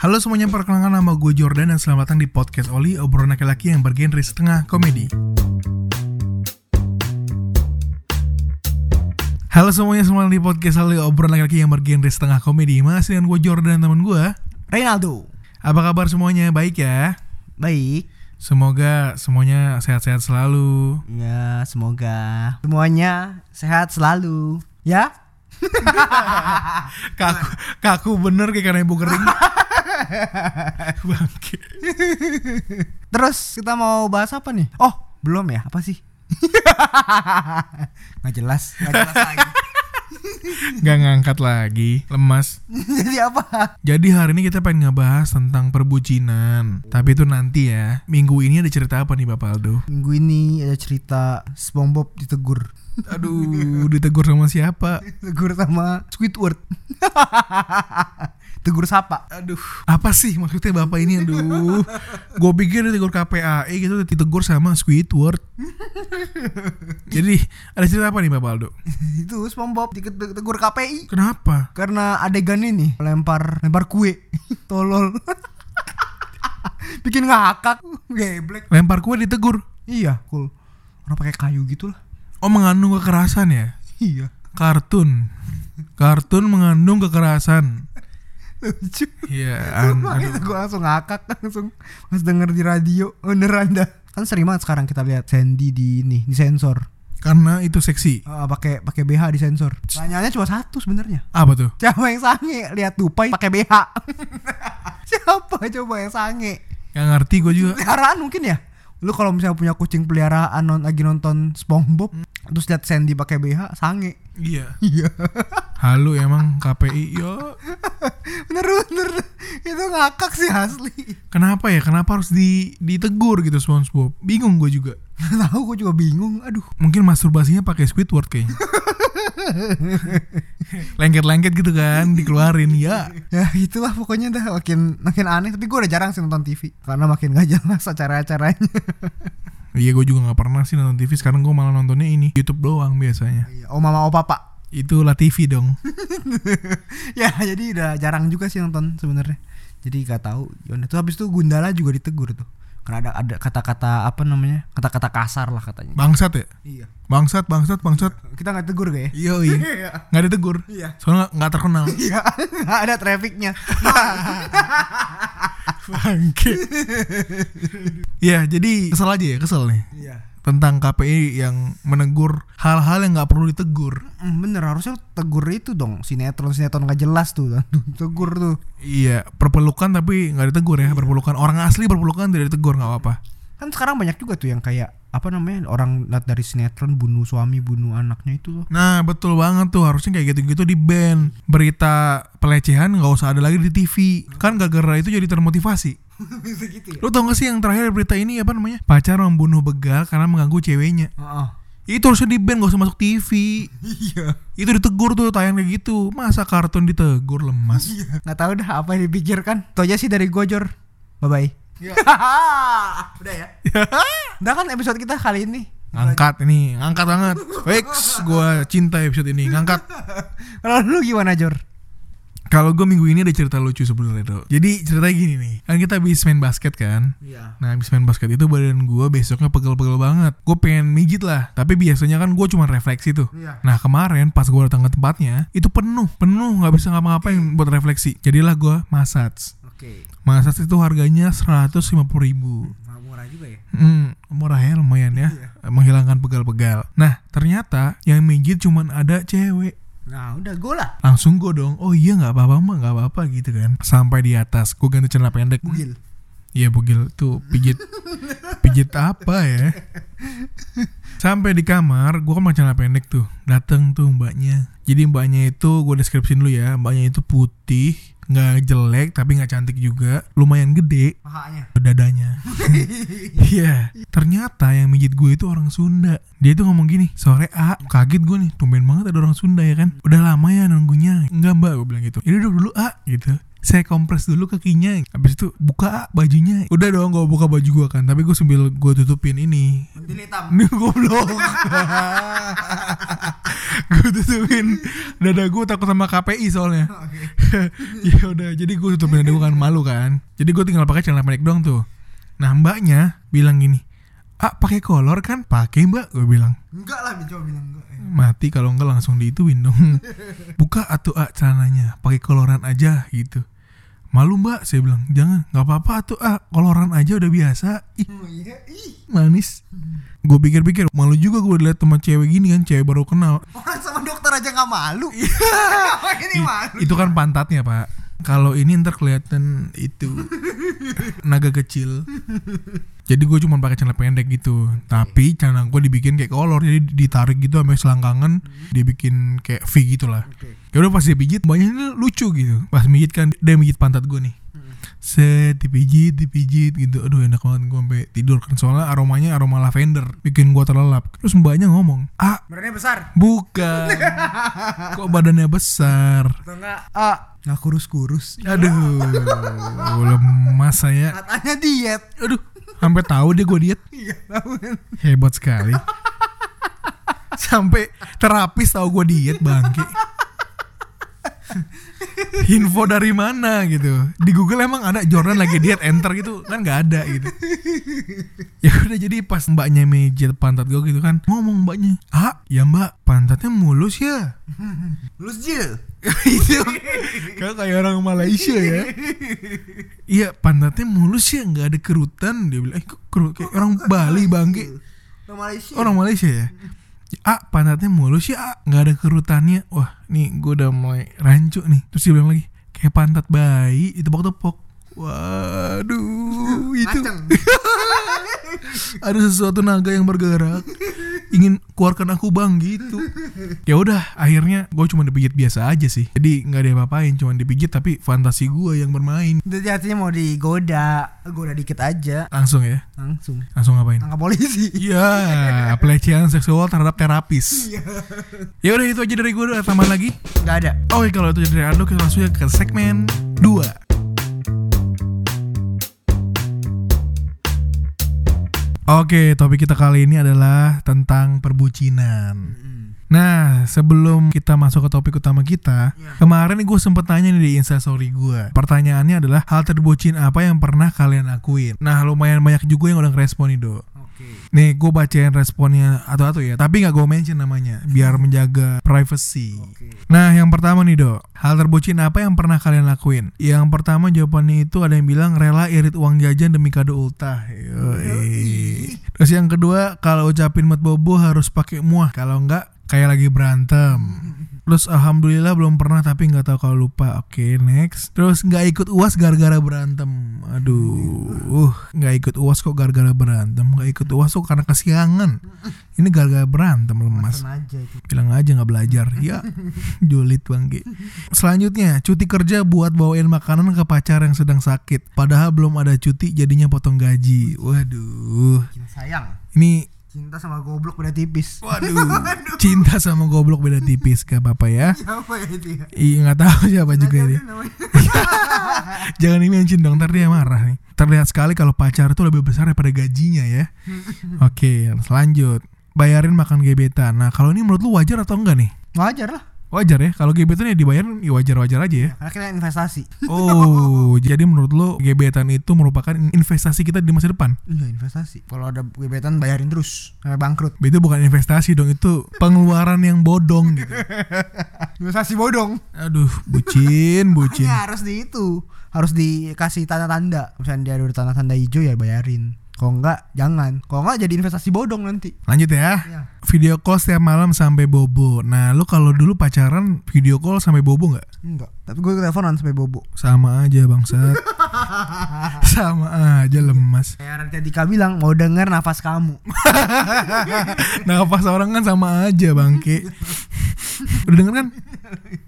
Halo semuanya, perkenalkan nama gue Jordan dan selamat datang di podcast Oli, obrolan laki-laki yang bergenre setengah komedi. Halo semuanya, selamat datang di podcast Oli, obrolan laki-laki yang bergenre setengah komedi. Masih dengan gue Jordan dan teman gue. Reynaldo. Apa kabar semuanya? Baik ya? Baik. Semoga semuanya sehat-sehat selalu. Ya, semoga semuanya sehat selalu. Ya? Kaku, kaku bener kayak karena ibu kering. Bangke. Terus kita mau bahas apa nih? Oh, belum ya? Apa sih? Nggak jelas, nggak jelas lagi. Gak ngangkat lagi, lemas. Jadi apa? Jadi hari ini kita pengen ngebahas tentang perbucinan. Tapi itu nanti ya. Minggu ini ada cerita apa nih Bapak Aldo? Minggu ini ada cerita SpongeBob ditegur. Aduh, ditegur sama siapa? Tegur sama Squidward. Tegur sapa. Aduh, apa sih maksudnya Bapak ini? Aduh, gue pikir ditegur KPAI gitu, ditegur sama Squidward. Jadi ada cerita apa nih Bapak Aldo? Itu SpongeBob ditegur KPI. Kenapa? Karena adegan ini lempar lempar kue. Tolol. Bikin ngakak. Geblek. Lempar kue ditegur. Iya, cool. Orang pakai kayu gitu lah. Oh mengandung kekerasan ya? Iya. Kartun. Kartun mengandung kekerasan. Lucu. Iya, an- gue langsung ngakak langsung pas denger di radio beneran dah. Kan sering banget sekarang kita lihat Sandy di ini di sensor. Karena itu seksi. Ah, pakai pakai BH di sensor. Pertanyaannya cuma satu sebenarnya. Apa tuh? Siapa yang sange lihat tupai pakai BH? Siapa coba yang sange? Gak ngerti gue juga. Peliharaan mungkin ya? Lu kalau misalnya punya kucing peliharaan non, lagi nonton SpongeBob terus lihat Sandy pakai BH sange. Iya. Iya. Halu emang KPI yo. bener bener itu ngakak sih asli. Kenapa ya? Kenapa harus di ditegur gitu SpongeBob? Bingung gue juga. Tahu gue juga bingung. Aduh. Mungkin masturbasinya pakai Squidward kayaknya. Lengket-lengket gitu kan, dikeluarin ya. Ya itulah pokoknya dah makin makin aneh tapi gue udah jarang sih nonton TV karena makin gak jelas acara-acaranya. Iya gue juga nggak pernah sih nonton TV. Sekarang gue malah nontonnya ini YouTube doang biasanya. Iya, oh mama oh papa. Itulah TV dong. ya jadi udah jarang juga sih nonton sebenarnya. Jadi gak tahu. Tuh habis itu Gundala juga ditegur tuh. Karena ada ada kata-kata apa namanya? Kata-kata kasar lah katanya. Bangsat ya? Iya. Bangsat, bangsat, bangsat. Kita nggak tegur gak ya? Iya, iya. Nggak ditegur. Iya. Soalnya nggak- terkenal. Iya, nggak ada trafficnya. Bangke. Iya, jadi kesel aja ya, kesel nih. Iya. Tentang KPI yang menegur hal-hal yang nggak perlu ditegur. Mm, Bener harusnya tegur itu dong sinetron sinetron gak jelas tuh tegur tuh Iya, perpelukan tapi nggak ditegur ya. Perpelukan orang asli perpelukan tidak ditegur nggak apa-apa. kan sekarang banyak juga tuh yang kayak apa namanya orang lihat dari sinetron bunuh suami bunuh anaknya itu loh Nah betul banget tuh harusnya kayak gitu-gitu di band berita pelecehan nggak usah ada lagi di TV kan gara-gara itu jadi termotivasi. bisa gitu ya? Lo tau gak sih yang terakhir berita ini apa namanya? Pacar membunuh begal karena mengganggu ceweknya. Itu harusnya di band gak usah masuk TV. iya. Itu ditegur tuh tayang kayak gitu. Masa kartun ditegur lemas. nggak tahu dah apa yang dipikirkan? Itu aja sih dari gojor bye bye udah ya? Udah kan episode kita kali ini? Ngangkat ini, ngangkat banget. Fix, gue cinta episode ini, ngangkat. kalau lu gimana Jor Kalau gue minggu ini ada cerita lucu sebenarnya tuh. Jadi ceritanya gini nih, kan kita habis main basket kan. iya. Nah habis main basket itu badan gue besoknya pegel-pegel banget. Gue pengen mijit lah. Tapi biasanya kan gue cuma refleksi tuh. Iya. Nah kemarin pas gue datang ke tempatnya Itu penuh Penuh. Gak bisa ngapa-ngapain buat refleksi. Jadilah gue massage. Oke. Massage itu harganya 150 ribu. Murah juga ya? Hmm, murah ya lumayan ya. Menghilangkan pegal-pegal Nah ternyata yang mijit cuman ada cewek nah udah gue lah. Langsung gue dong. Oh iya gak apa-apa mah gak apa-apa gitu kan. Sampai di atas. Gue ganti celana pendek. Bugil. Iya bugil. Tuh pijit. Pijit apa ya? Sampai di kamar, gue kan pakai celana pendek tuh. Dateng tuh mbaknya. Jadi mbaknya itu gue deskripsiin dulu ya. Mbaknya itu putih, nggak jelek tapi nggak cantik juga. Lumayan gede pahanya dadanya. Iya. Ternyata yang mijit gue itu orang Sunda. Dia tuh ngomong gini, sore A, kaget gue nih, tumben banget ada orang Sunda ya kan. Udah lama ya nunggunya. Enggak mbak, gue bilang gitu. Ini duduk dulu A, gitu. Saya kompres dulu kakinya Habis itu buka bajunya Udah dong gue buka baju gue kan Tapi gue sambil gue tutupin ini. Ini goblok. gue tutupin dada gue takut sama KPI soalnya. Oke. ya udah, jadi gue tutupin dada gue kan malu kan. Jadi gue tinggal pakai celana pendek doang tuh. Nah mbaknya bilang gini, ah pakai kolor kan? Pakai mbak, gue bilang. Enggak lah, coba bilang enggak. Eh, Mati kalau enggak langsung diituin dong. Buka atuh ah celananya, pakai koloran aja gitu. Malu mbak, saya bilang jangan, nggak apa-apa tuh ah koloran aja udah biasa. Ih Oh iya, ih. manis. Gue pikir-pikir malu juga gue liat teman cewek gini kan, cewek baru kenal. Orang sama dokter aja nggak malu. Apa ini malu? Itu kan pantatnya pak. Kalau ini ntar kelihatan itu naga kecil. Jadi gue cuma pakai celana pendek gitu. Tapi celana gue dibikin kayak kolor, jadi ditarik gitu sampai selangkangan, dibikin kayak V gitu lah. Oke. Ya udah pas dia pijit, banyak ini lucu gitu. Pas mijit kan dia mijit pantat gue nih. Set dipijit, dipijit gitu. Aduh enak banget gue sampai tidur kan soalnya aromanya aroma lavender, bikin gue terlelap. Terus mbaknya ngomong, "Ah, Badannya besar. bukan. Kok badannya besar?" Atau enggak? Ah, nggak kurus-kurus. Aduh, lemas saya. Katanya diet. Aduh, sampai tahu dia gue diet. Iya, tahu kan. Hebat sekali. Sampai terapis tahu gue diet bangke. Info dari mana gitu? Di Google emang ada Jordan lagi diet enter gitu kan nggak ada gitu. Ya udah jadi pas mbaknya mijit pantat gue gitu kan ngomong mbaknya, ah ya mbak pantatnya mulus ya. Lulus Jil. itu kan kayak orang Malaysia ya. Iya pantatnya mulus ya nggak ada kerutan dia bilang, eh kok kerut kayak orang Bali bangke. Orang Malaysia. Orang Malaysia ya. Ah pantatnya mulus ya ah, nggak ada kerutannya. Wah nih gue udah mulai rancu nih. Terus dia bilang lagi kayak pantat bayi ditepok-tepok. Waduh itu ada sesuatu naga yang bergerak ingin keluarkan aku bang gitu ya udah akhirnya gue cuma dipijit biasa aja sih jadi nggak ada apa-apain cuma dipijit tapi fantasi gue yang bermain Jadi artinya mau digoda, goda dikit aja langsung ya langsung langsung ngapain tangkap polisi. Iya, pelecehan seksual terhadap terapis. Ya udah itu aja dari gue, ada tambahan lagi. Gak ada. Oke, kalau itu dari Ando kita langsung ke segmen 2. Oke, topik kita kali ini adalah tentang perbucinan. Nah, sebelum kita masuk ke topik utama kita, Iya. kemarin gue sempet tanya nih di instastory gue. Pertanyaannya adalah hal terbucin apa yang pernah kalian lakuin? Nah, lumayan banyak juga yang udah ngerespon nih, Do. Oke. Nih, gue bacain responnya atau-atau ya, tapi nggak gue mention namanya, biar menjaga privacy. Oke. Nah, yang pertama nih, Do. Hal terbucin apa yang pernah kalian lakuin? Yang pertama jawabannya itu ada yang bilang rela irit uang jajan demi kado ultah. Yoi. Terus yang kedua, kalau ucapin mat bobo harus pakai muah, kalau enggak kayak lagi berantem. Terus alhamdulillah belum pernah tapi nggak tahu kalau lupa. Oke, next. Terus nggak ikut UAS gara-gara berantem. Aduh, nggak ikut UAS kok gara-gara berantem. Nggak ikut UAS kok karena kesiangan. Ini gara-gara berantem lemas bilang aja nggak belajar ya julid bangke selanjutnya cuti kerja buat bawain makanan ke pacar yang sedang sakit padahal belum ada cuti jadinya potong gaji waduh sayang. ini Cinta sama goblok beda tipis. waduh. Cinta sama goblok beda tipis gak apa-apa ya. Siapa ya itu ya? Ih nggak tahu siapa juga Nggak dia namanya. jangan di-mention dong ntar dia marah nih. Terlihat sekali kalau pacar itu lebih besar daripada gajinya ya. Oke lanjut. Bayarin makan gebetan. Nah kalau ini menurut lu wajar atau enggak nih? Wajar lah. Wajar ya, kalau gebetan ya dibayar ya wajar-wajar aja ya. Karena kita investasi. Oh, jadi menurut lo gebetan itu merupakan investasi kita di masa depan? Iya investasi. Kalau ada gebetan bayarin terus sampai bangkrut. Itu bukan investasi dong, itu pengeluaran yang bodong gitu. Investasi bodong. Aduh, bucin, bucin. Harus di itu. Harus dikasih tanda-tanda. Misalnya dia ada tanda-tanda hijau ya bayarin. Kalau enggak jangan. Kalau enggak jadi investasi bodong nanti. Lanjut ya. Iya. Video call setiap malam sampai bobo. Nah, lo kalau dulu pacaran video call sampai bobo nggak? Enggak. Tapi gue teleponan sampai bobo. Sama aja bangsat. Sama aja lemas. Kayak Raditya bilang mau denger nafas kamu. Nafas orang kan sama aja bangke. Udah denger kan?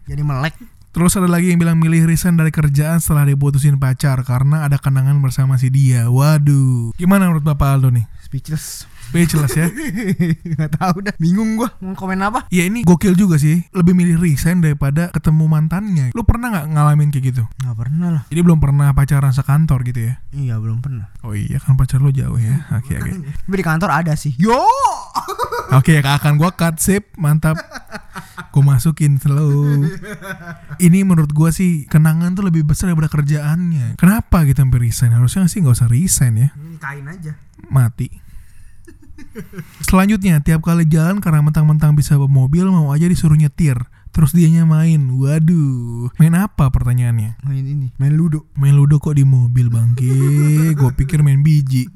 Jadi melek. Terus ada lagi yang bilang milih resign dari kerjaan setelah diputusin pacar karena ada kenangan bersama si dia. Waduh. Gimana menurut Bapak Aldo nih? Speechless. Speechless ya. Gak tahu dah. Bingung gua mau komen apa. Ya ini gokil juga sih. Lebih milih resign daripada ketemu mantannya. Lu pernah nggak ngalamin kayak gitu? Gak pernah lah. Jadi belum pernah pacaran sekantor gitu ya? Iya belum pernah. Oh iya kan pacar lo jauh ya. Oke oke. Tapi di kantor ada sih. Yo. Oke akan gua cut sip mantap. Gue masukin slow. Ini menurut gua sih kenangan tuh lebih besar daripada kerjaannya. Kenapa gitu sampai resign? Harusnya sih nggak usah resign ya. Kain aja. Mati. Selanjutnya, tiap kali jalan karena mentang-mentang bisa bawa mobil mau aja disuruh nyetir. Terus dianya main. Waduh. Main apa pertanyaannya? Main ini. Main ludo. Main ludo kok di mobil bangke. Gue pikir main biji.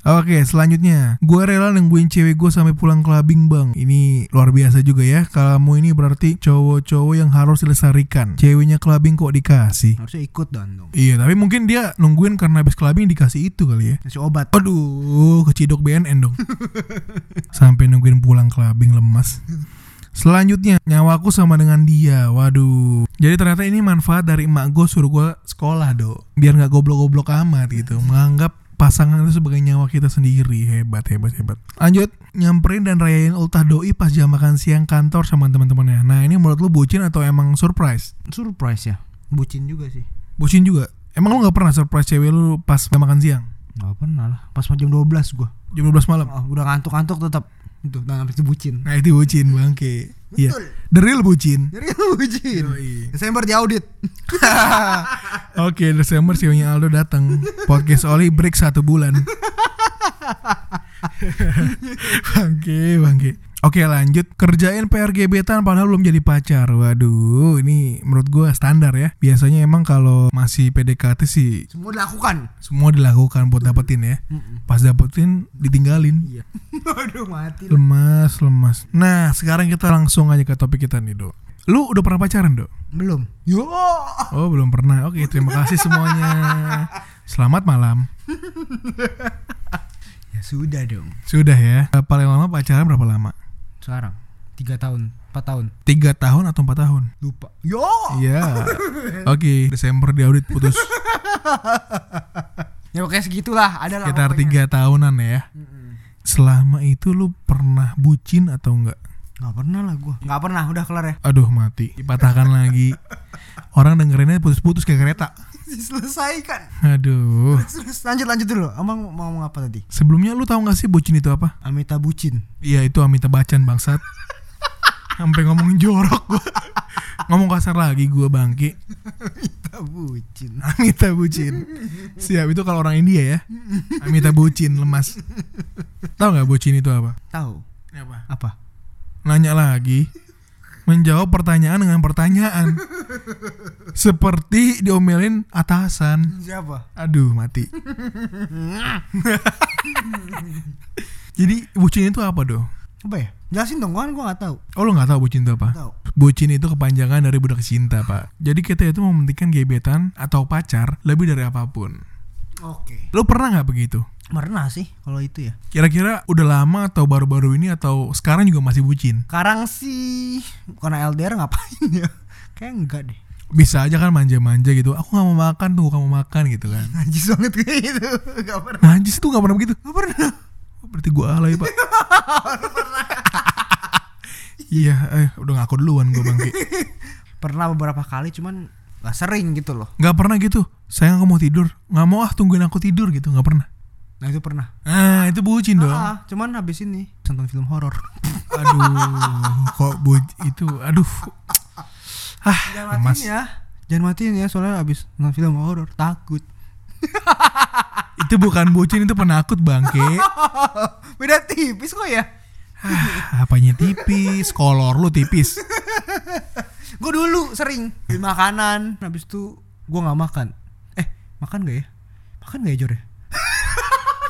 Oke, selanjutnya, gue rela nungguin cewek gue sampai pulang clubbing bang. Ini luar biasa juga ya. Kamu ini berarti cowok-cowok yang harus dilestarikan. Ceweknya clubbing kok dikasih. Harusnya ikut dan dong. Iya, tapi mungkin dia nungguin karena habis clubbing dikasih itu kali ya. Kasih obat. Aduh, kecidok BNN dong. Sampai nungguin pulang clubbing lemas. Selanjutnya, nyawaku sama dengan dia. Waduh. Jadi ternyata ini manfaat dari emak gue suruh gue sekolah, do. Biar nggak goblok-goblok amat gitu. Menganggap pasangan itu sebagai nyawa kita sendiri. Hebat, hebat, hebat. Lanjut, nyamperin dan rayain ultah doi pas jam makan siang kantor sama teman-temannya. Nah, ini menurut lu bucin atau emang surprise? Surprise ya. Bucin juga sih. Bucin juga. Emang lu nggak pernah surprise cewek lu pas jam makan siang? Gak pernah lah. Pas jam 12 gua. Jam 12 malam? Oh, udah ngantuk-ngantuk tetap itu dan habis itu bucin. Nah itu bucin bangke. Iya. Betul. The real bucin. Jadi bucin. Yoi. Desember diaudit. Oke Desember sionya Aldo datang podcast Oli break satu bulan. bangke bangke. Oke lanjut kerjain PR gebetan padahal belum jadi pacar. Waduh ini menurut gua standar ya. Biasanya emang kalau masih PDKT sih Semua dilakukan. semua dilakukan buat dapetin ya. Pas dapetin ditinggalin. Iya. Aduh mati. Lemas lemas. Nah sekarang kita langsung aja ke topik kita nih dok. Lu udah pernah pacaran dok? Belum. Yo. Oh belum pernah. Oke terima kasih semuanya. Selamat malam. Ya sudah dong. Sudah ya. Paling lama pacaran berapa lama? Sekarang tiga tahun, empat tahun. Tiga tahun atau empat tahun? Lupa. Yo. Iya. Oke Desember di audit putus. Ya pokoknya segitulah. Ada lah. Sekitar tiga tahunan ya. Selama itu lu pernah bucin atau enggak? Nggak pernah lah gua. Nggak pernah. Udah kelar ya. Aduh mati. Dipatahkan lagi. Orang dengerinnya putus-putus kayak kereta. Selesaikan. Aduh. Terus lanjut lanjut dulu. Emang mau ngomong apa tadi? Sebelumnya lu tahu gak sih bucin itu apa? Amita bucin. Iya itu Amita Bacan bangsat. Sampai ngomong jorok gua. ngomong kasar lagi gua bangki. Amita bucin. Amita bucin. Siap itu kalau orang India ya. Amita bucin lemas. Tahu nggak bucin itu apa? Tahu Apa? apa? Nanya lagi. Menjawab pertanyaan dengan pertanyaan. Seperti diomelin atasan. Siapa? Aduh mati. Jadi bucin itu apa doh? Apa ya? Jelasin dong, gua kan gua nggak tahu. Oh lo nggak tahu bucin itu apa? Tahu. Bucin itu kepanjangan dari budak cinta pak. Jadi kita itu mementingkan gebetan atau pacar lebih dari apa pun. Oke. Lo pernah nggak begitu? Pernah sih kalau itu ya. Kira-kira udah lama atau baru-baru ini atau sekarang juga masih bucin? Sekarang sih karena LDR ngapain ya? Kayak enggak deh. Bisa aja kan manja-manja gitu. Aku nggak mau makan tuh kamu makan gitu kan. Najis banget kayak gitu. Gak pernah. Najis tuh nggak pernah begitu. Gak pernah. Oh, berarti gua alay pak. iya, eh udah ngaku duluan gua bangke. Pernah beberapa kali cuman gak sering gitu loh. Nggak pernah gitu. Sayang aku mau tidur. Nggak mau ah tungguin aku tidur gitu. Nggak pernah. Nah itu pernah. Ah itu bucin dong. Ah, cuman habis ini nonton film horor. Aduh, kok bu itu, aduh. Ah, Jangan matiin ya. Jangan matiin ya soalnya habis nonton film horor takut. Itu bukan bucin, itu penakut bangke. Beda tipis kok ya. Ah, apanya tipis, kolor lu tipis. Gue dulu sering beli makanan, habis itu gue nggak makan. Eh makan gak ya? Makan gak ya Jor ya?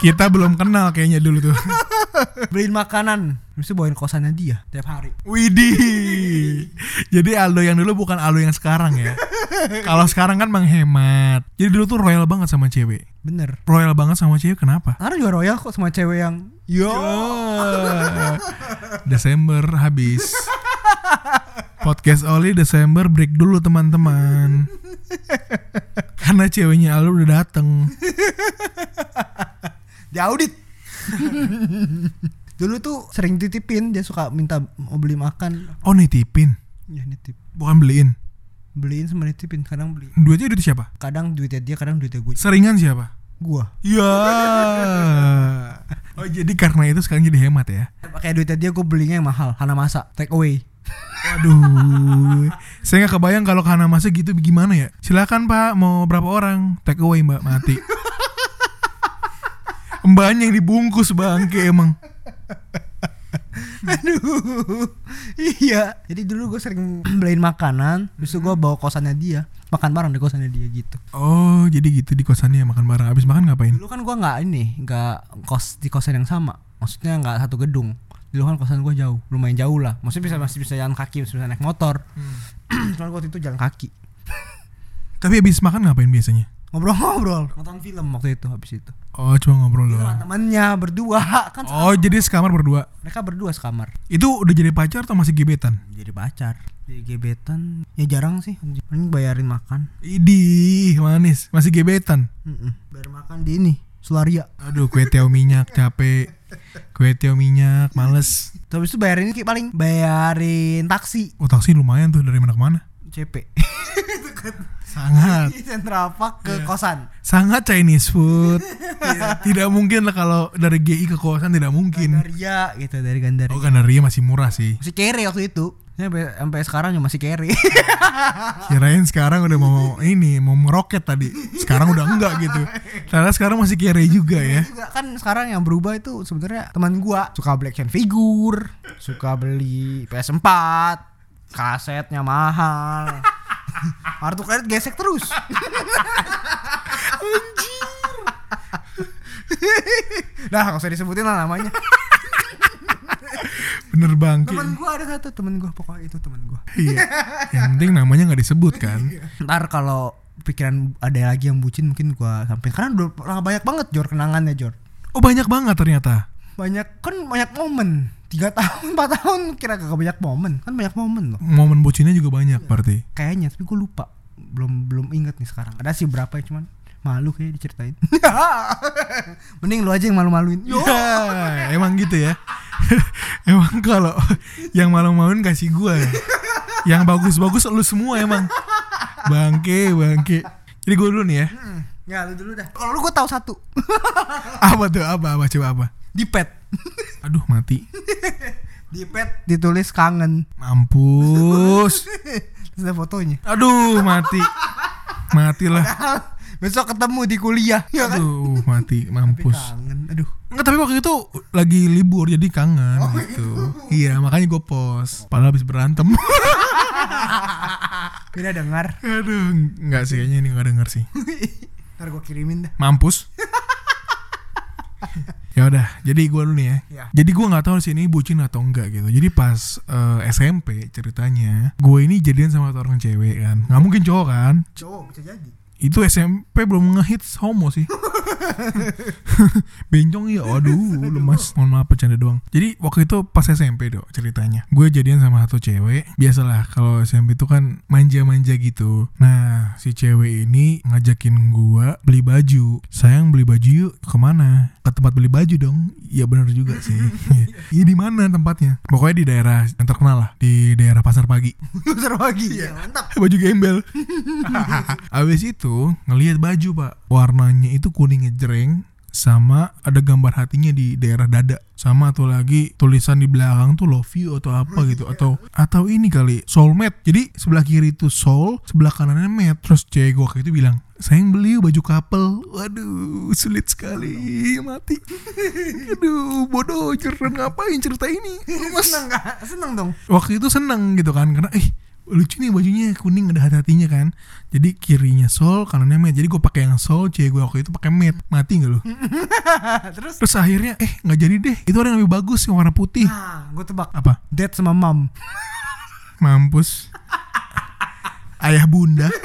Kita belum kenal kayaknya dulu tuh. Beliin makanan, itu bawain kosannya dia tiap hari. Widih. Jadi Aldo yang dulu bukan Aldo yang sekarang ya. Kalau sekarang kan menghemat. Jadi dulu tuh royal banget sama cewek. Bener. Royal banget sama cewek kenapa? Karena juga royal kok sama cewek yang yo. Desember habis. Podcast Oli Desember break dulu teman-teman. Karena ceweknya Aldo udah dateng. Diaudit. Dulu tuh sering titipin dia suka minta mau beli makan. Oh nitipin, Ya nitip. bukan beliin. Beliin sama nitipin kadang beli. Duitnya duit siapa? Kadang duitnya dia, kadang duitnya gue. Seringan siapa? Gua. Ya. Oh jadi karena itu sekarang jadi hemat ya? Pakai duitnya dia gue belinya yang mahal, Hana Masa, take away. Waduh, saya nggak kebayang kalau ke Hanamasa gitu gimana ya. Silakan Pak, mau berapa orang? Take away Mbak, mati. Mbaknya yang dibungkus bangke emang. Aduh. iya. Jadi dulu gue sering beliin makanan, terus gue bawa kosannya dia, makan bareng di kosannya dia gitu. Oh, jadi gitu di kosannya makan bareng. Abis makan ngapain? Dulu kan gue nggak ini, nggak kos di kosan yang sama. Maksudnya nggak satu gedung. Dulu kan kosan gue jauh, lumayan jauh lah. Maksudnya bisa masih bisa jalan kaki, masih bisa naik motor. Cuman waktu itu jalan kaki. Tapi abis makan ngapain biasanya? Ngobrol-ngobrol, nonton film waktu itu habis itu. Oh, cuma ngobrol Sama doang. temannya berdua kan. Oh, jadi sekamar berdua. Mereka berdua sekamar. Itu udah jadi pacar atau masih gebetan? Jadi pacar. Jadi gebetan ya jarang sih. Paling bayarin makan. Idih, manis. Masih gebetan. Mm-mm. Bayar makan di ini, Sularia. Aduh, kue tiaw minyak, capek. Kue tiaw minyak, males. Terus itu bayarin ini paling bayarin taksi Oh, taksi lumayan tuh dari mana ke mana? CP. Sangat. Di Central Park ke kosan. Sangat Chinese food. Tidak mungkin lah kalau dari GI ke kosan tidak mungkin. Gandaria gitu dari Gandaria. Oh, Gandaria masih murah sih. Masih kere waktu itu. Sampai, sampai sekarang juga masih kere. Kirain sekarang udah mau ini, mau meroket tadi. Sekarang udah enggak gitu. Karena sekarang masih kere juga ya. juga kan sekarang yang berubah itu sebenarnya teman gua suka beli action figure, suka beli PS4, kasetnya mahal. Kartu kredit gesek terus. Dah nggak usah disebutin lah namanya. Bener bangke. Temen gua ada satu temen gua pokoknya itu temen gua. Iya. Yang penting namanya nggak disebut kan. Ntar kalau pikiran ada lagi yang bucin mungkin gua sampai karena udah banyak banget Jor kenangannya Jor. Oh, banyak banget ternyata. Banyak kan banyak momen. Tiga tahun, empat tahun kira gak banyak momen kan banyak momen loh. Momen bucinnya juga banyak berarti. kayaknya tapi gue lupa belum belum inget nih sekarang ada sih berapa ya cuman malu kayak diceritain mending lu aja yang malu-maluin. Ya, emang gitu ya. emang kalau yang malu-maluin kasih gua. Yang bagus-bagus lu semua emang. Bangke, bangke. Jadi gue dulu nih ya. Hmm, ya lu dulu dah kalau lu gue tahu satu Apa tuh? Apa? Apa? Coba apa? di pet Aduh, mati. di pet ditulis kangen Mampus. terus ada fotonya Aduh, mati. Matilah. besok ketemu di kuliah ya kan Aduh, mati. Tapi Mampus. kangen aduh Enggak, tapi waktu itu lagi libur jadi kangen gitu. Iya, makanya gue post. Padahal habis berantem. tidak dengar Aduh, enggak sih kayaknya ini enggak denger sih. ntar gue kirimin dah Mampus. Ya udah, jadi gue dulu nih ya. Ya. Jadi gue nggak tahu sih ini bucin atau enggak gitu. Jadi pas eh, SMP ceritanya, gue ini jadian sama orang cewek kan. Nggak mungkin cowok kan? cowok bisa jadi Itu SMP belum ngehits homo sih. Bencong ya, aduh lemas. Mohon maaf bercanda doang. Jadi waktu itu pas SMP dong ceritanya. Gue jadian sama satu cewek. Biasalah kalau SMP itu kan manja-manja gitu. Nah si cewek ini ngajakin gue beli baju. Sayang beli baju yuk ke mana? Ke tempat beli baju dong. Iya bener juga sih. Iya di mana tempatnya? Pokoknya di daerah yang terkenal lah. Di daerah Pasar Pagi. besar pagi ya mantap baju gembel. Abis itu ngelihat baju pak, warnanya itu kuning ngejreng sama ada gambar hatinya di daerah dada. Sama tuh lagi tulisan di belakang tuh love you atau apa gitu atau atau ini kali soulmate. Jadi sebelah kiri itu soul sebelah kanannya mate. Terus cewek gue waktu itu bilang sayang beli baju couple. Waduh sulit sekali mati. Aduh bodoh cerita ngapain cerita ini? Seneng gak seneng dong. Waktu itu seneng gitu kan karena eh lucu nih bajunya kuning ada hati-hatinya kan. Jadi kirinya sol kanannya matte jadi gue pakai yang sol cewek gue waktu itu pakai matte mati nggak lu? Terus? Terus akhirnya eh nggak jadi deh. Itu ada yang lebih bagus yang warna putih. Nah gue tebak. Apa? Dad sama mam. Mampus. Ayah bunda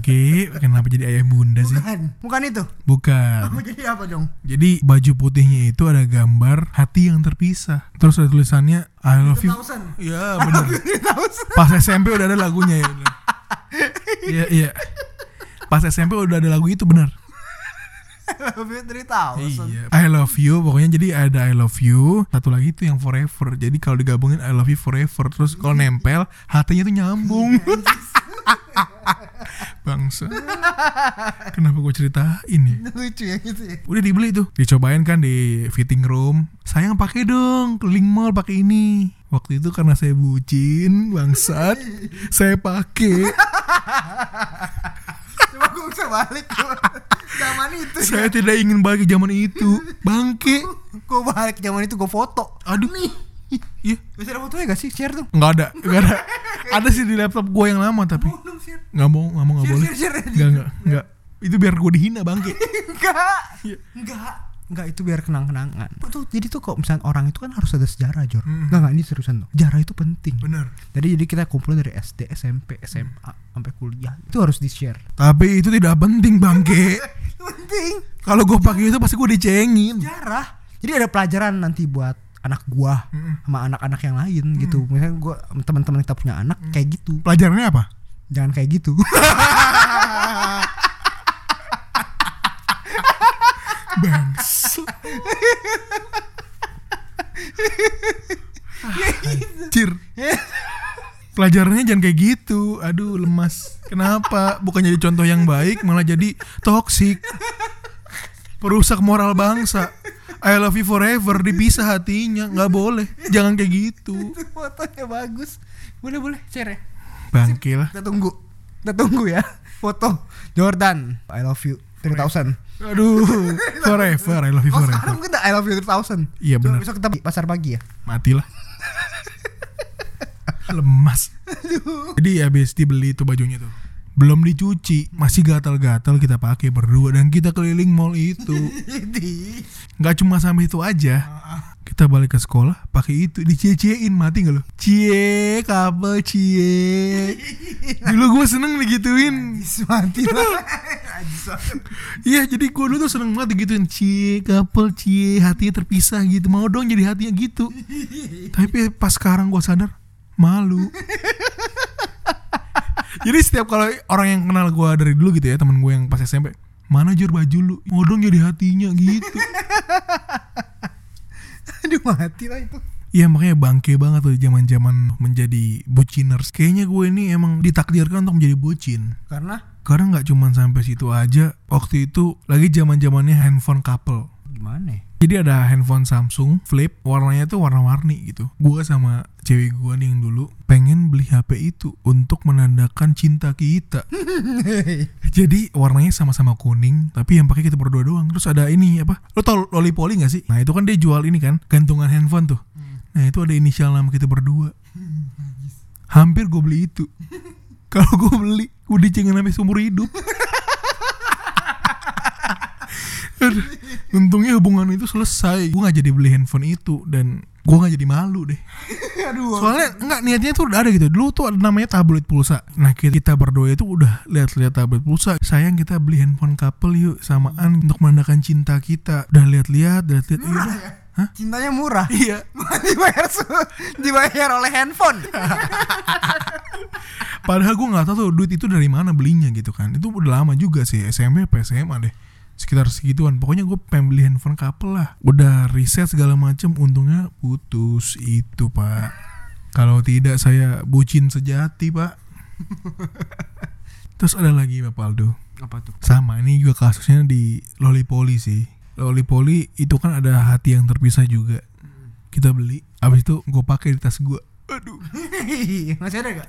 Bangke, kenapa jadi ayah bunda sih? Bukan, bukan itu. Bukan. Apa jadi apa dong? Jadi baju putihnya itu ada gambar hati yang terpisah. Terus ada tulisannya I love you. Iya bener. Pas SMP udah ada lagunya ya. Iya iya. Pas SMP udah ada lagu itu bener. Lebih dari thousand. Iya. I love you pokoknya jadi ada I love you. Satu lagi itu yang forever. Jadi kalau digabungin I love you forever. Terus kalau nempel hatinya tuh nyambung. Bangsa. Kenapa gue ceritain ya? Lucu ya gitu ya. Udah dibeli tuh, dicobain kan di fitting room. Sayang pakai dong, keliling mall pakai ini. Waktu itu karena saya bucin, bangsat, saya pakai. Coba gue bisa balik. Zaman itu. Saya tidak ingin balik ke zaman itu, bangke. Gue balik zaman itu gue foto. Aduh, iya, Bisa ada fotonya gak sih? Share tuh. nggak ada, nggak ada. Ada sih di laptop gue yang lama tapi Mau dong share. nggak mau, nggak mau, nggak Share, boleh. share, share. Nggak, nggak, nggak. Itu biar gue dihina bangke. Enggak. Iya. Enggak. Enggak itu biar kenang-kenangan. Tuh, jadi tuh kok misalnya orang itu kan harus ada sejarah, Jor. Hmm. Enggak enggak ini seriusan tuh. Sejarah itu penting. Bener. Jadi jadi kita kumpul dari SD, SMP, SMA sampai kuliah. Itu harus di-share. Tapi itu tidak penting bangke. penting. Kalau gue pakai itu pasti gue dicengin. Sejarah. Jadi ada pelajaran nanti buat anak gua Mm-mm. sama anak-anak yang lain gitu. Misalnya gua teman-teman kita punya anak kayak gitu. Pelajarannya apa? Jangan kayak gitu. Bangsa. Cir. Pelajarannya jangan kayak gitu. Aduh, lemas. Kenapa? Bukan jadi contoh yang baik, malah jadi toksik. Perusak moral bangsa. I love you forever, dipisah hatinya, nggak boleh. Jangan kayak gitu. Fotonya bagus. Boleh boleh share ya. Bangke lah. Kita tunggu. Kita tunggu ya. Foto Jordan. I love you 3000. Aduh, forever, I love you Oh forever. sekarang kita I love you 3000. Iya, benar. Besok kita pasar pagi ya. Matilah. Lemas. Jadi habis dibeli tuh bajunya tuh. Belum dicuci, masih gatal-gatal kita pakai berdua dan kita keliling mall itu. Nggak cuma sampai itu aja. Kita balik ke sekolah pakai itu dicie-ciein mati nggak lo? Cie, kabel cie. Dulu gue seneng digituin. mati. Iya jadi gue dulu tuh seneng banget digituin Cie, couple, cie, hatinya terpisah gitu Mau dong jadi hatinya gitu Tapi pas sekarang gue sadar Malu Jadi setiap kalau orang yang kenal gue dari dulu gitu ya teman gue yang pas SMP Mana jur baju lu Mau dong jadi hatinya gitu Aduh mati lah itu. Iya makanya bangke banget tuh zaman zaman menjadi buciners Kayaknya gue ini emang ditakdirkan untuk menjadi bucin Karena Karena nggak cuma sampai situ aja Waktu itu lagi zaman zamannya handphone couple gimana ya? Jadi ada handphone Samsung Flip, warnanya tuh warna-warni gitu. Gua sama cewek gua nih yang dulu pengen beli HP itu untuk menandakan cinta kita. Jadi warnanya sama-sama kuning, tapi yang pakai kita berdua doang. Terus ada ini apa? Lo tau Lollipoli gak sih? Nah itu kan dia jual ini kan, gantungan handphone tuh. Nah itu ada inisial nama kita berdua. Hampir gue beli itu. Kalau gue beli, gue dicengin sampai seumur hidup. Untungnya hubungan itu selesai. Gue gak jadi beli handphone itu dan gue gak jadi malu deh. Aduh. Soalnya enggak niatnya tuh udah ada gitu. Dulu tuh ada namanya tablet pulsa. Nah kita, kita berdua itu udah lihat-lihat tablet pulsa. Sayang kita beli handphone couple yuk samaan untuk menandakan cinta kita. Udah lihat-lihat, udah lihat. Iya udah. Hah? Cintanya murah. Iya. dibayar dibayar oleh handphone. Padahal gue nggak tahu tuh duit itu dari mana belinya gitu kan. Itu udah lama juga sih SMP apa SMA deh. Sekitar segituan. Pokoknya gue pengen beli handphone couple lah. Udah riset segala macem. Untungnya putus itu pak. Kalau tidak saya bucin sejati pak. Terus ada lagi Bapak Aldo. Apa tuh? Sama ini juga kasusnya di Lollipoli sih. Lollipoli itu kan ada hati yang terpisah juga. Kita beli. Abis itu gue pakai di tas gue. Aduh. Masih ada gak?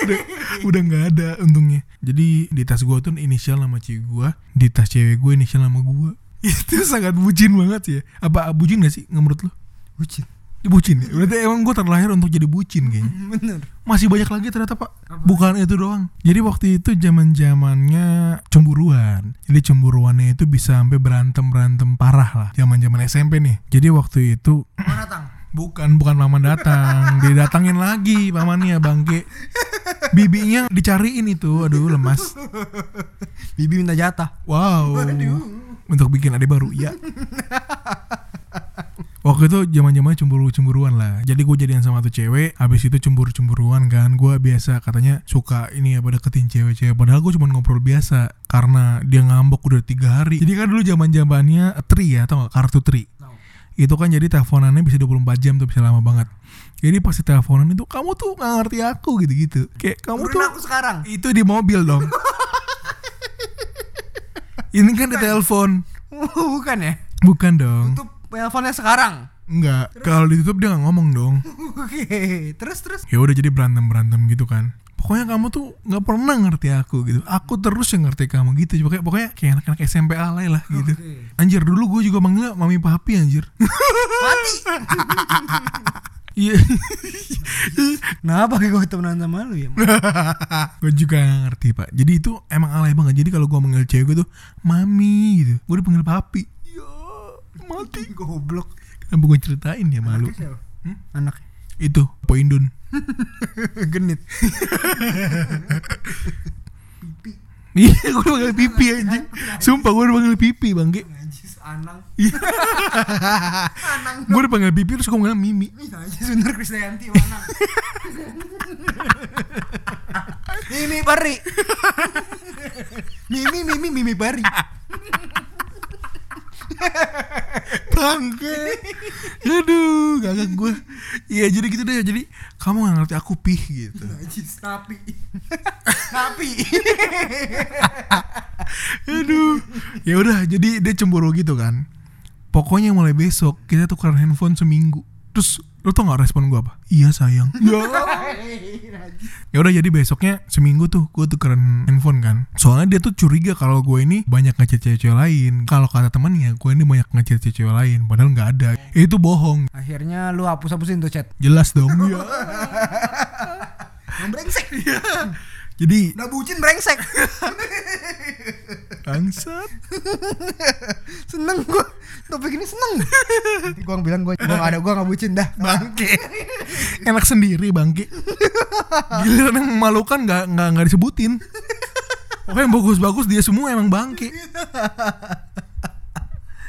udah udah nggak ada untungnya jadi di tas gua tuh inisial nama cewek gua di tas cewek gue inisial nama gua itu sangat bucin banget sih ya apa bucin gak sih nggak menurut lo Bucin. bucin ya? berarti emang gua terlahir untuk jadi bucin kayaknya Bener. masih banyak lagi ternyata pak bukan itu doang jadi waktu itu zaman zamannya cemburuan jadi cemburuannya itu bisa sampai berantem berantem parah lah zaman zaman SMP nih jadi waktu itu Mana tang? Bukan, bukan paman datang, didatangin lagi pamannya bangke. Bibinya dicariin itu, aduh lemas. Bibi minta jatah. Wow. Untuk bikin adik baru, ya. Waktu itu zaman zamannya cemburu cemburuan lah. Jadi gue jadian sama tuh cewek, habis itu cemburu cemburuan kan. Gue biasa katanya suka ini ya pada deketin cewek-cewek. Padahal gue cuma ngobrol biasa karena dia ngambek udah tiga hari. Jadi kan dulu zaman zamannya tri ya, tau gak kartu tri. Itu kan jadi teleponannya bisa 24 jam tuh bisa lama banget. Jadi pasti teleponan itu kamu tuh gak ngerti aku gitu-gitu. Kayak kamu tuh Turunin aku sekarang. itu di mobil dong. Ini kan di telepon. Bukan ya? Bukan dong. Tutup teleponnya sekarang. Enggak. Kalau ditutup dia nggak ngomong dong. Oke, terus terus. Ya udah jadi berantem berantem gitu kan. Pokoknya kamu tuh nggak pernah ngerti aku gitu. Aku terus yang ngerti kamu gitu. Pokoknya pokoknya kayak anak-anak SMP alay lah gitu. Oke. Anjir dulu gue juga manggil mami papi anjir. Mati. Iya. Kenapa kayak gue temenan sama lu ya? gue juga gak ngerti pak. Jadi itu emang alay banget. Jadi kalau gue manggil cewek gue tuh mami gitu. Gue dipanggil papi. Ya mati. Goblok. Kenapa gue ceritain ya malu. Anaknya siapa? Hmm? Anaknya. Itu Poindun. Genit. Iya gue panggil pipi anjing. Sumpah gue panggil pipi bangke. Najis Anang. Iya. gue dipanggil pipi terus gue panggil Mimi. Ih, Najis bener Krisdayanti Anang. Mimi Pari. Mimi Mimi Mimi Pari. Bangke. Aduh, gagak gue. Iya jadi gitu deh. Jadi kamu gak ngerti aku pih gitu. Tapi. Tapi. Aduh. Ya udah, jadi dia cemburu gitu kan. Pokoknya mulai besok kita tukeran handphone seminggu. Terus lu tau gak respon gue apa? Iya sayang. Ya. ya udah jadi besoknya seminggu tuh gue tukeran handphone kan. Soalnya dia tuh curiga kalau gue ini banyak ngechat cewek-cewek lain. Kalau kata temannya gue ini banyak ngechat cewek lain. Padahal nggak ada. Itu bohong. Akhirnya lu hapus-hapusin tuh chat. Jelas dong. ya. Yang brengsek. Jadi Udah bucin brengsek. bangsat. seneng gua. Topik ini seneng. Nanti gua bilang gua gua gak ada gua gak bucin dah. Bangke. Enak sendiri bangke. Giliran yang memalukan nggak nggak nggak disebutin. Pokoknya yang bagus-bagus dia semua emang bangke.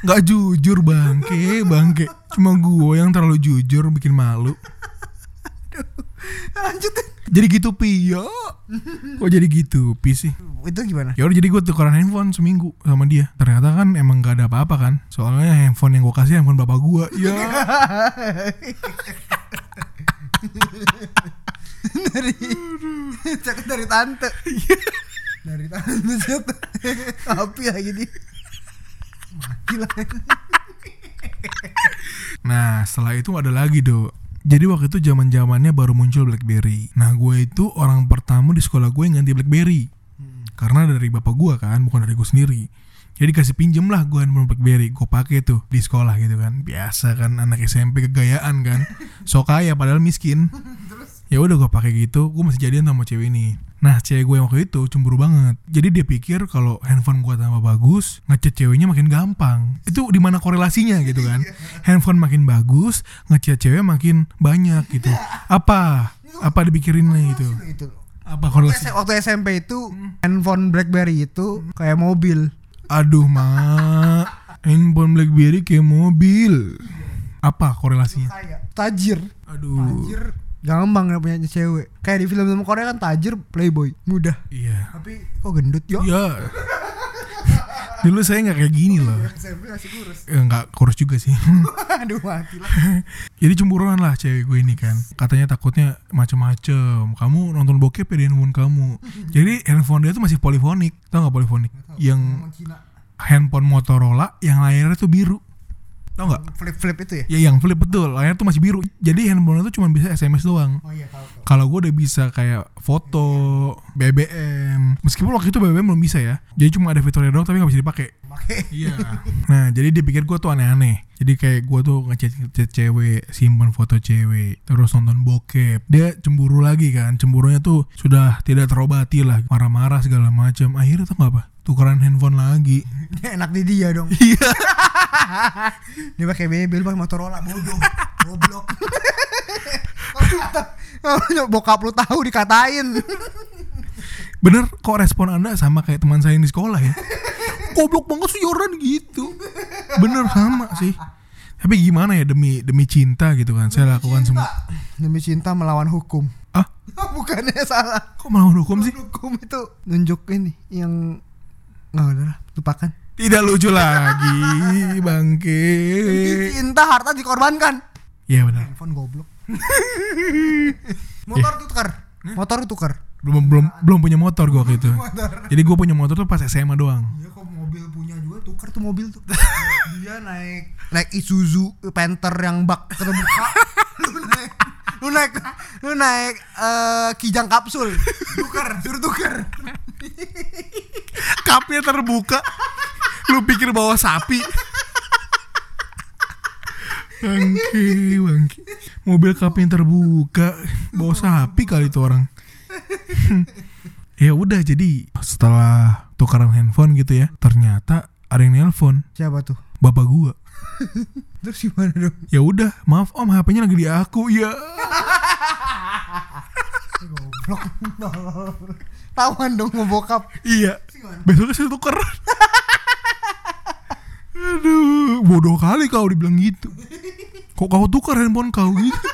Nggak jujur bangke, bangke. Cuma gue yang terlalu jujur bikin malu. Lanjut. Jadi gitu pi, ya. Kok jadi gitu pi sih? Itu gimana? Ya udah jadi gue tukeran handphone seminggu sama dia. Ternyata kan emang gak ada apa-apa kan. Soalnya handphone yang gue kasih handphone bapak gue. Ya. dari cakep dari tante. dari tante chat. Tapi lagi di mati lah. Nah setelah itu ada lagi do Jadi waktu itu zaman zamannya baru muncul BlackBerry. Nah gue itu orang pertama di sekolah gue yang ganti BlackBerry. Karena dari bapak gue kan bukan dari gue sendiri. Jadi kasih pinjem lah gue handphone BlackBerry. Gue pakai tuh di sekolah gitu kan. Biasa kan anak SMP kegayaan kan. So kaya padahal miskin ya udah gue pakai gitu gue masih jadian sama cewek ini. Nah cewek gue yang waktu itu cemburu banget. Jadi dia pikir kalau handphone gue tambah bagus ngechat ceweknya makin gampang. Itu di mana korelasinya gitu kan? Handphone makin bagus ngechat cewek makin banyak gitu. Apa? Apa dipikirinnya itu itu. apa korelasi? Waktu SMP itu handphone BlackBerry itu kayak mobil. aduh mak handphone BlackBerry kayak mobil. Apa korelasinya? Tajir. aduh. Tajir gampang ya punya cewek. Kayak di film-film Korea kan tajir playboy, mudah. iya. Tapi kok gendut yo? ya dulu saya nggak kayak gini loh. SMP masih kurus. Eh, nggak kurus juga sih. Aduh mati lah. jadi cemburuan lah cewek gue ini kan. Katanya takutnya macem-macem. Kamu nonton bokep ya di handphone kamu. Jadi handphone dia tuh masih polifonik. Tau nggak polifonik? Yang handphone Motorola yang layarnya tuh biru tau nggak flip-flip itu ya? ya yang flip betul layarnya tuh masih biru jadi handphone itu cuma bisa SMS doang Oh iya kalau gue udah bisa kayak foto BBM meskipun waktu itu BBM belum bisa ya jadi cuma ada fiturnya doang tapi nggak bisa dipakai Pakai. Iya. Nah, jadi dia pikir gue tuh aneh-aneh. Jadi kayak gue tuh ngechat cewek, simpan foto cewek, terus nonton bokep. Dia cemburu lagi kan. Cemburunya tuh sudah tidak terobati lah. Marah-marah segala macam. Akhirnya tuh nggak apa? Tukeran handphone lagi. Enak di dia dong. Iya. Dia pakai BB, lu pakai Motorola bodoh. Goblok. Oh, bokap lu tahu dikatain. Bener kok respon anda sama kayak teman saya yang di sekolah ya Goblok banget sih Jordan gitu Bener sama sih Tapi gimana ya demi demi cinta gitu kan Saya lakukan semua Demi cinta melawan hukum. Ah Bukannya salah. kok melawan hukum sih Hukum itu nunjuk ini yang nggak udah lah, lupakan. Tidak lucu lagi Bangke Cinta harta dikorbankan. Iya benar Handphone goblok. Motor tuh tukar. Motor tuh tukar. belum belum belum punya motor gue waktu itu Motor. Jadi gue punya motor tuh pas SMA doang Iya kok mobil punya juga tukar tuh mobil tuh. Dia naik naik Isuzu Panther yang bak terbuka. lu naik lu naik lu naik eh, kijang kapsul. Tukar, suruh tukar. Kapnya terbuka Lu pikir bawa sapi Bangke Bangke Mobil kapnya terbuka Bawa sapi kali itu orang Ya udah jadi Setelah tukaran handphone gitu ya Ternyata ada yang nelpon Siapa tuh? Bapak gua Terus gimana dong? Ya udah, maaf om, HP-nya lagi di aku. Ya. Goblok. Tawan dong mau bokap. Iya. Besoknya saya tuker. Aduh, bodoh kali kau dibilang gitu. Kok kau tukar handphone kau gitu?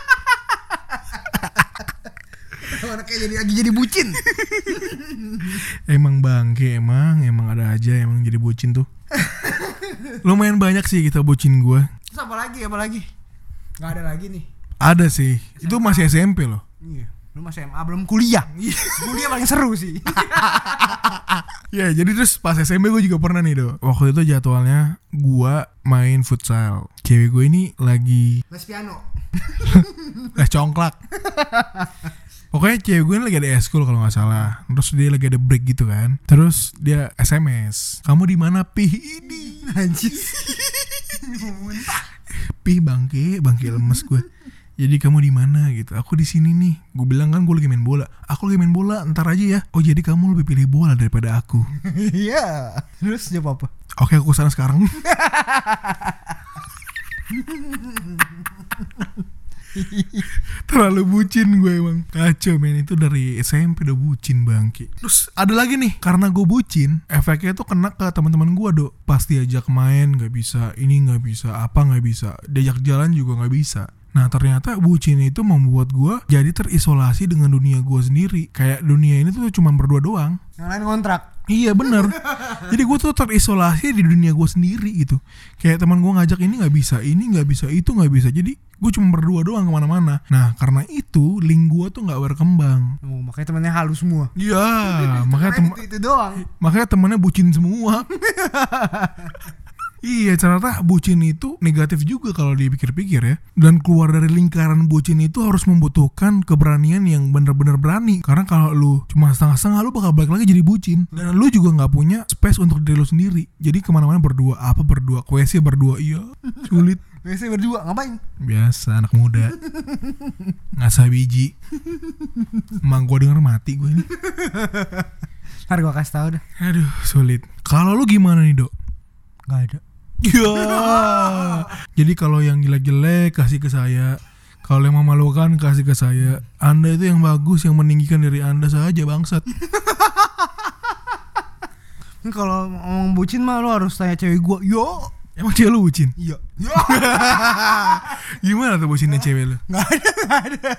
Anaknya jadi lagi jadi bucin. Emang bangke, emang, emang ada aja emang jadi bucin tuh. Lumayan banyak sih kita bucin gua. Terus apa lagi? Apa lagi? Gak ada lagi nih. Ada sih. Itu masih SMP loh. Iya. Lu masih SMA belum kuliah. kuliah paling seru sih. Ya, jadi terus pas SMP gue juga pernah nih, Do. Waktu itu jadwalnya gua main futsal. Cewek gue ini lagi Les piano. les congklak. Pokoknya cewek gue ini lagi ada eskul kalau nggak salah. Terus dia lagi ada break gitu kan. Terus dia SMS. Kamu di mana pih ini? Anjir. Pih bangke, bangke lemes gue. Jadi kamu di mana gitu? Aku di sini nih. Gue bilang kan gue lagi main bola. Aku lagi main bola. Ntar aja ya. Oh jadi kamu lebih pilih bola daripada aku. Iya. Terus jawab apa? Oke aku sana sekarang. Terlalu bucin gue emang Kacau men itu dari SMP udah bucin bangki Terus ada lagi nih Karena gue bucin Efeknya tuh kena ke teman-teman gue dok Pasti ajak main gak bisa Ini gak bisa Apa gak bisa Diajak jalan juga gak bisa Nah ternyata bucin itu membuat gue Jadi terisolasi dengan dunia gue sendiri. Kayak dunia ini tuh cuma berdua doang. Yang lain kontrak. Iya bener. Jadi gue tuh terisolasi di dunia gue sendiri gitu. Kayak teman gue ngajak ini nggak bisa Ini nggak bisa Itu nggak bisa. Jadi gue cuma berdua doang ke mana-mana. Nah karena itu Link gue tuh nggak berkembang. Oh, makanya temennya halus semua. Iya Makanya tem itu, itu doang. makanya temennya bucin semua Iya ternyata bucin itu negatif juga kalau dipikir-pikir ya. Dan keluar dari lingkaran bucin itu harus membutuhkan keberanian yang bener-bener berani. Karena kalau lu cuma setengah-setengah lu bakal balik lagi jadi bucin. Dan lu juga nggak punya space untuk diri lu sendiri. Jadi ke mana-mana berdua, apa berdua, kuesi berdua, iya. Sulit. Biasanya berdua ngapain? Biasa anak muda. Ngasah biji. Emang gua denger mati gue ini. Ntar gua kasih tau dah. Aduh sulit. Kalau lu gimana nih dok? Gak ada. Ya. Jadi kalau yang jelek-jelek kasih ke saya. Kalau yang memalukan kasih ke saya. Anda itu yang bagus yang meninggikan dari Anda saja bangsat. Kalau ngomong bucin mah lu harus tanya cewek gua. Yo. Emang cewek lu bucin? Iya. Yo. Gimana tuh bucinnya cewek lu? Gak ada, gak ada.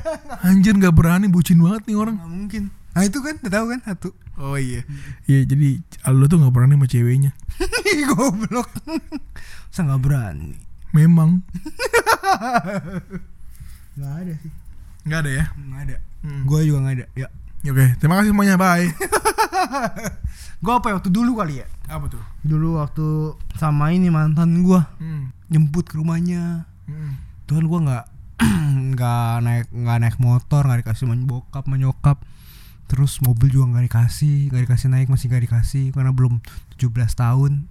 Anjir gak berani bucin banget nih orang. Gak mungkin. Nah itu kan, udah tahu kan satu. Oh iya. Iya jadi lu tuh gak berani sama ceweknya. Goblok. Masa gak berani? Memang. Gak ada sih. Gak ada ya? Gak ada. Hmm. Gua juga gak ada. Ya. Oke, terima kasih semuanya. Bye. Gua apa ya waktu dulu kali ya? Apa tuh? Dulu waktu sama ini mantan gua Hmm. jemput ke rumahnya. Hmm. Tuhan gua nggak nggak naik nggak naik motor nggak dikasih bokap sama nyokap terus mobil juga nggak dikasih nggak dikasih naik masih nggak dikasih karena belum 17 tahun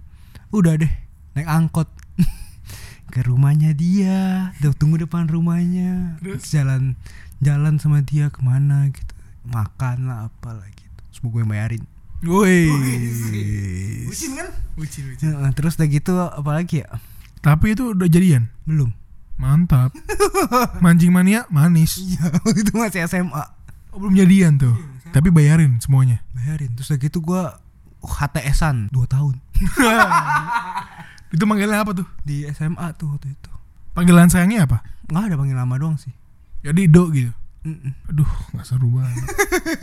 udah deh naik angkot ke rumahnya dia udah tunggu depan rumahnya Terus? Jalan jalan sama dia ke mana gitu makan lah apalah gitu terus gue bayarin Woi. bucin kan bucin, bucin. Heeh, terus udah gitu apalagi ya Tapi itu udah jadian. belum Mantap. Mancing mania manis. iya itu masih SMA Oh, belum jadian tuh. Tapi bayarin semuanya. bayarin terus udah gitu gue HTS-an 2 tahun Itu manggilnya apa tuh? di SMA tuh waktu itu Panggilan sayangnya apa? nggak ada panggil nama doang sih Jadi Do gitu. Mm-mm. Aduh, nggak seru banget.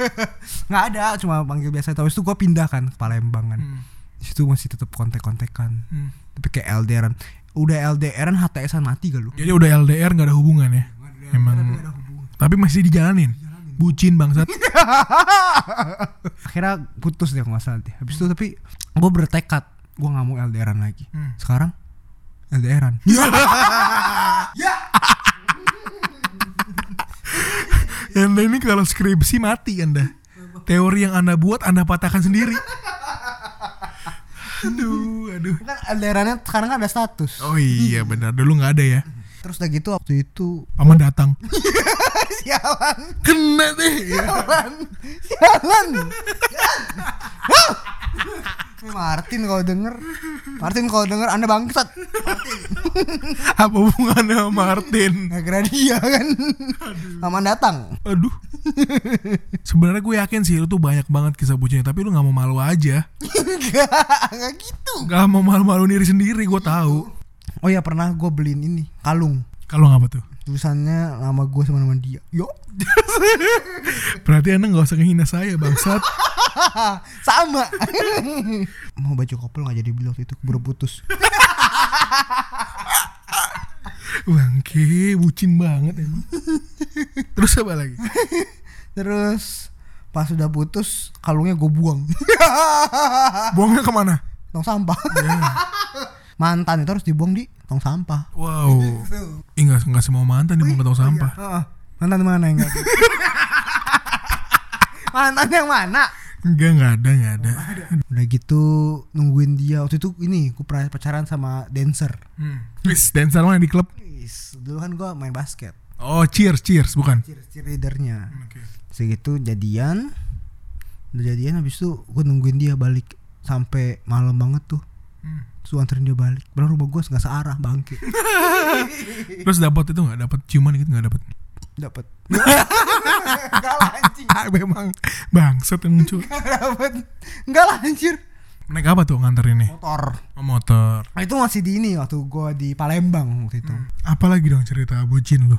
nggak ada cuma panggil biasa terus itu gue pindah kan ke Palembang kan Hmm. di situ masih tetap kontek-kontekan Hmm. tapi kayak LDRan udah LDRan HTSan mati gak lu Jadi udah LDR nggak ada hubungan ya? Emang. Tapi masih dijalanin. Bucin bangsat. akhirnya putus deh nggak salah deh habis itu tapi gue bertekad gue nggak mau LDRan lagi Hmm. sekarang LDRan Anda ini kalau skripsi mati Anda. Teori yang Anda buat Anda patahkan sendiri. Aduh, aduh. kan LDRannya sekarang kan ada status Oh iya benar, dulu nggak ada ya. Terus udah gitu waktu itu Paman datang. sialan Kena deh. sialan sialan Martin kalau denger Martin kalau denger anda bangsat Apa hubungannya sama Martin? Nggak kira dia kan Aman datang Aduh. Sebenarnya gue yakin sih lu tuh banyak banget kisah bucinnya, tapi lu nggak mau malu aja. Enggak Enggak gitu Gak mau malu-malu diri sendiri, gue tahu. Oh ya pernah gue beliin ini Kalung Kalau nggak apa tuh? Tulisannya nama gue sama nama dia Yo Berarti anda nggak usah ngehina saya bangsat. Sama Mau baju couple gak jadi beli waktu itu Buru putus Bangke, bucin banget emang. Terus apa lagi? Terus Pas udah putus Kalungnya gue buang Buangnya ke mana? Tong sampah Ya. Mantan itu harus dibuang di tong sampah Wow. Ih, nggak nggak semua mantan dibuang ke tong sampah. Heeh. Mantan mana yang enggak Mantan yang mana Enggak, nggak ada, nggak ada. Udah gitu nungguin dia Waktu itu ini pernah pacaran sama dancer Hmm. Wis, dancer mana di klub? Wis, Dulu kan gue main basket Oh, cheers, cheers, bukan? Cheer cheerleadernya Oke. Segitu jadian Udah jadian habis itu gue nungguin dia balik Sampai malam banget tuh Hmm. Gua anterin dia balik Padahal rumah gue nggak searah bangke Terus dapat itu nggak dapat ciuman gitu nggak dapat? Dapet Enggak lah anjing Ah, memang bangsat yang muncul. Nggak dapet Enggak lah anjir Naik apa tuh nganterinnya? Motor Oh, motor. Nah, itu masih di ini waktu gue di Palembang waktu itu. Apalagi dong cerita bucin lu?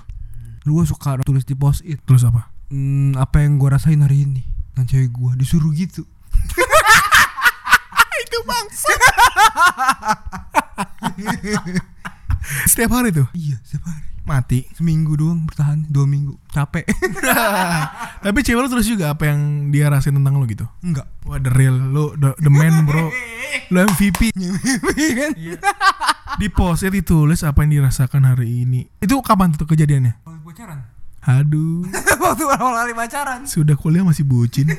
Lu gue suka tulis di post it. Terus apa? Hmm, apa yang gue rasain hari ini? Dan cewek gue disuruh gitu. itu bangsa. Setiap hari tuh Iya, setiap hari. mati. Seminggu doang bertahan, dua minggu. Capek. Tapi cewek lu terus juga apa yang dia rasain tentang lu gitu? Enggak. Wah the real lu the, the man bro Lu MVP kan? Di post it ditulis apa yang dirasakan hari ini Itu kapan tuh kejadiannya? pacaran. Aduh waktu awal kali pacaran. Sudah kuliah masih bucin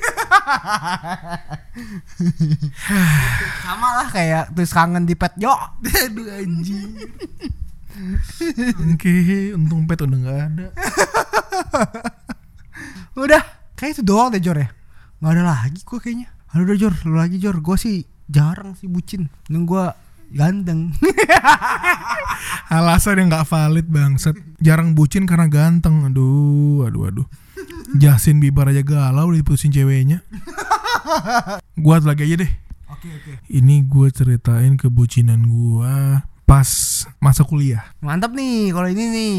Sama lah kayak tulis kangen di pet. Yo. Aduh anjing Oke untung pet udah gak ada Udah. Kayak itu doang deh Jor ya. Gak ada lagi gue kayaknya. Halo udah Jor, lu lagi Jor. Gue sih jarang sih bucin. Dan gue ganteng. Alasan yang gak valid bangsat Jarang bucin karena ganteng Aduh aduh aduh Justin Bieber aja galau diputusin ceweknya Gua lagi aja deh Oke oke. Ini gue ceritain kebucinan gua pas masa kuliah. Mantap nih kalau ini nih.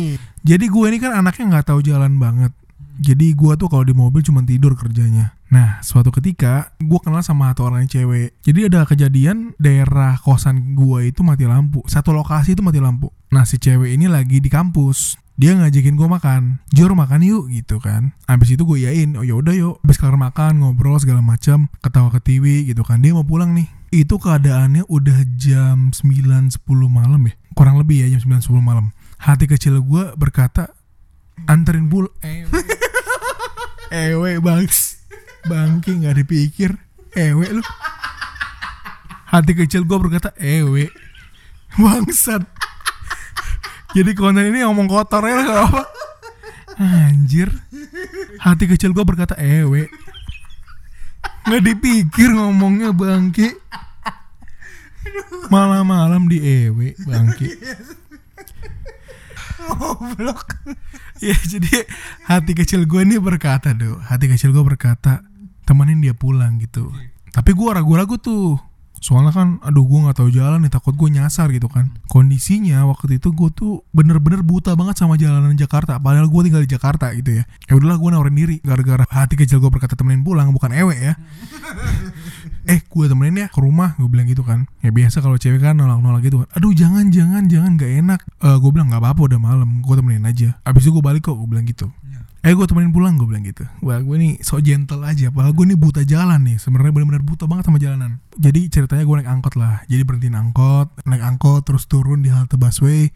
Jadi gue ini kan anaknya nggak tahu jalan banget. Jadi gua tuh kalau di mobil cuma tidur kerjanya. Nah, suatu ketika gua kenal sama satu orang cewek. Jadi ada kejadian daerah kosan gua itu mati lampu. Satu lokasi itu mati lampu. Nah, si cewek ini lagi di kampus. Dia ngajakin gua makan. Jor makan yuk gitu kan. Habis itu gue yain, oh yaudah yuk. Habis kelar makan, ngobrol segala macam, ketawa ke TV gitu kan. Dia mau pulang nih. Itu keadaannya udah jam 9.10 malam ya. Kurang lebih ya jam 9.10 malam. Hati kecil gua berkata, anterin bul ewe ewe bangs bangki nggak dipikir. Ewe lu. Hati kecil gue berkata ewe. Bangsat. Jadi konten ini ngomong kotor ya apa anjir. Hati kecil gue berkata ewe. Nggak dipikir ngomongnya bangki. Malam-malam di EW bangki. Goblok. Ya jadi hati kecil gue ini berkata do, hati kecil gue berkata temenin dia pulang gitu. Tapi gue ragu-ragu tuh. Soalnya kan, aduh gue nggak tahu jalan nih, takut gue nyasar gitu kan. Kondisinya waktu itu gue tuh bener-bener buta banget sama jalanan Jakarta. Padahal gue tinggal di Jakarta gitu ya. Ya udahlah gue nawarin diri, gara-gara hati kecil gue berkata temenin pulang, bukan ewe ya. Eh gue temenin ya ke rumah gue bilang gitu kan. Ya biasa kalau cewek kan nolak nolak gitu kan. Aduh jangan jangan jangan gak enak. Eh gue bilang nggak apa-apa udah malam gue temenin aja. Abis itu gue balik kok gue bilang gitu. Eh gue temenin pulang gue bilang gitu. Wah gue nih so gentle aja padahal gue nih buta jalan nih. Sebenarnya benar-benar buta banget sama jalanan. Jadi ceritanya gue naik angkot lah. Jadi berhentiin angkot naik angkot terus turun di halte busway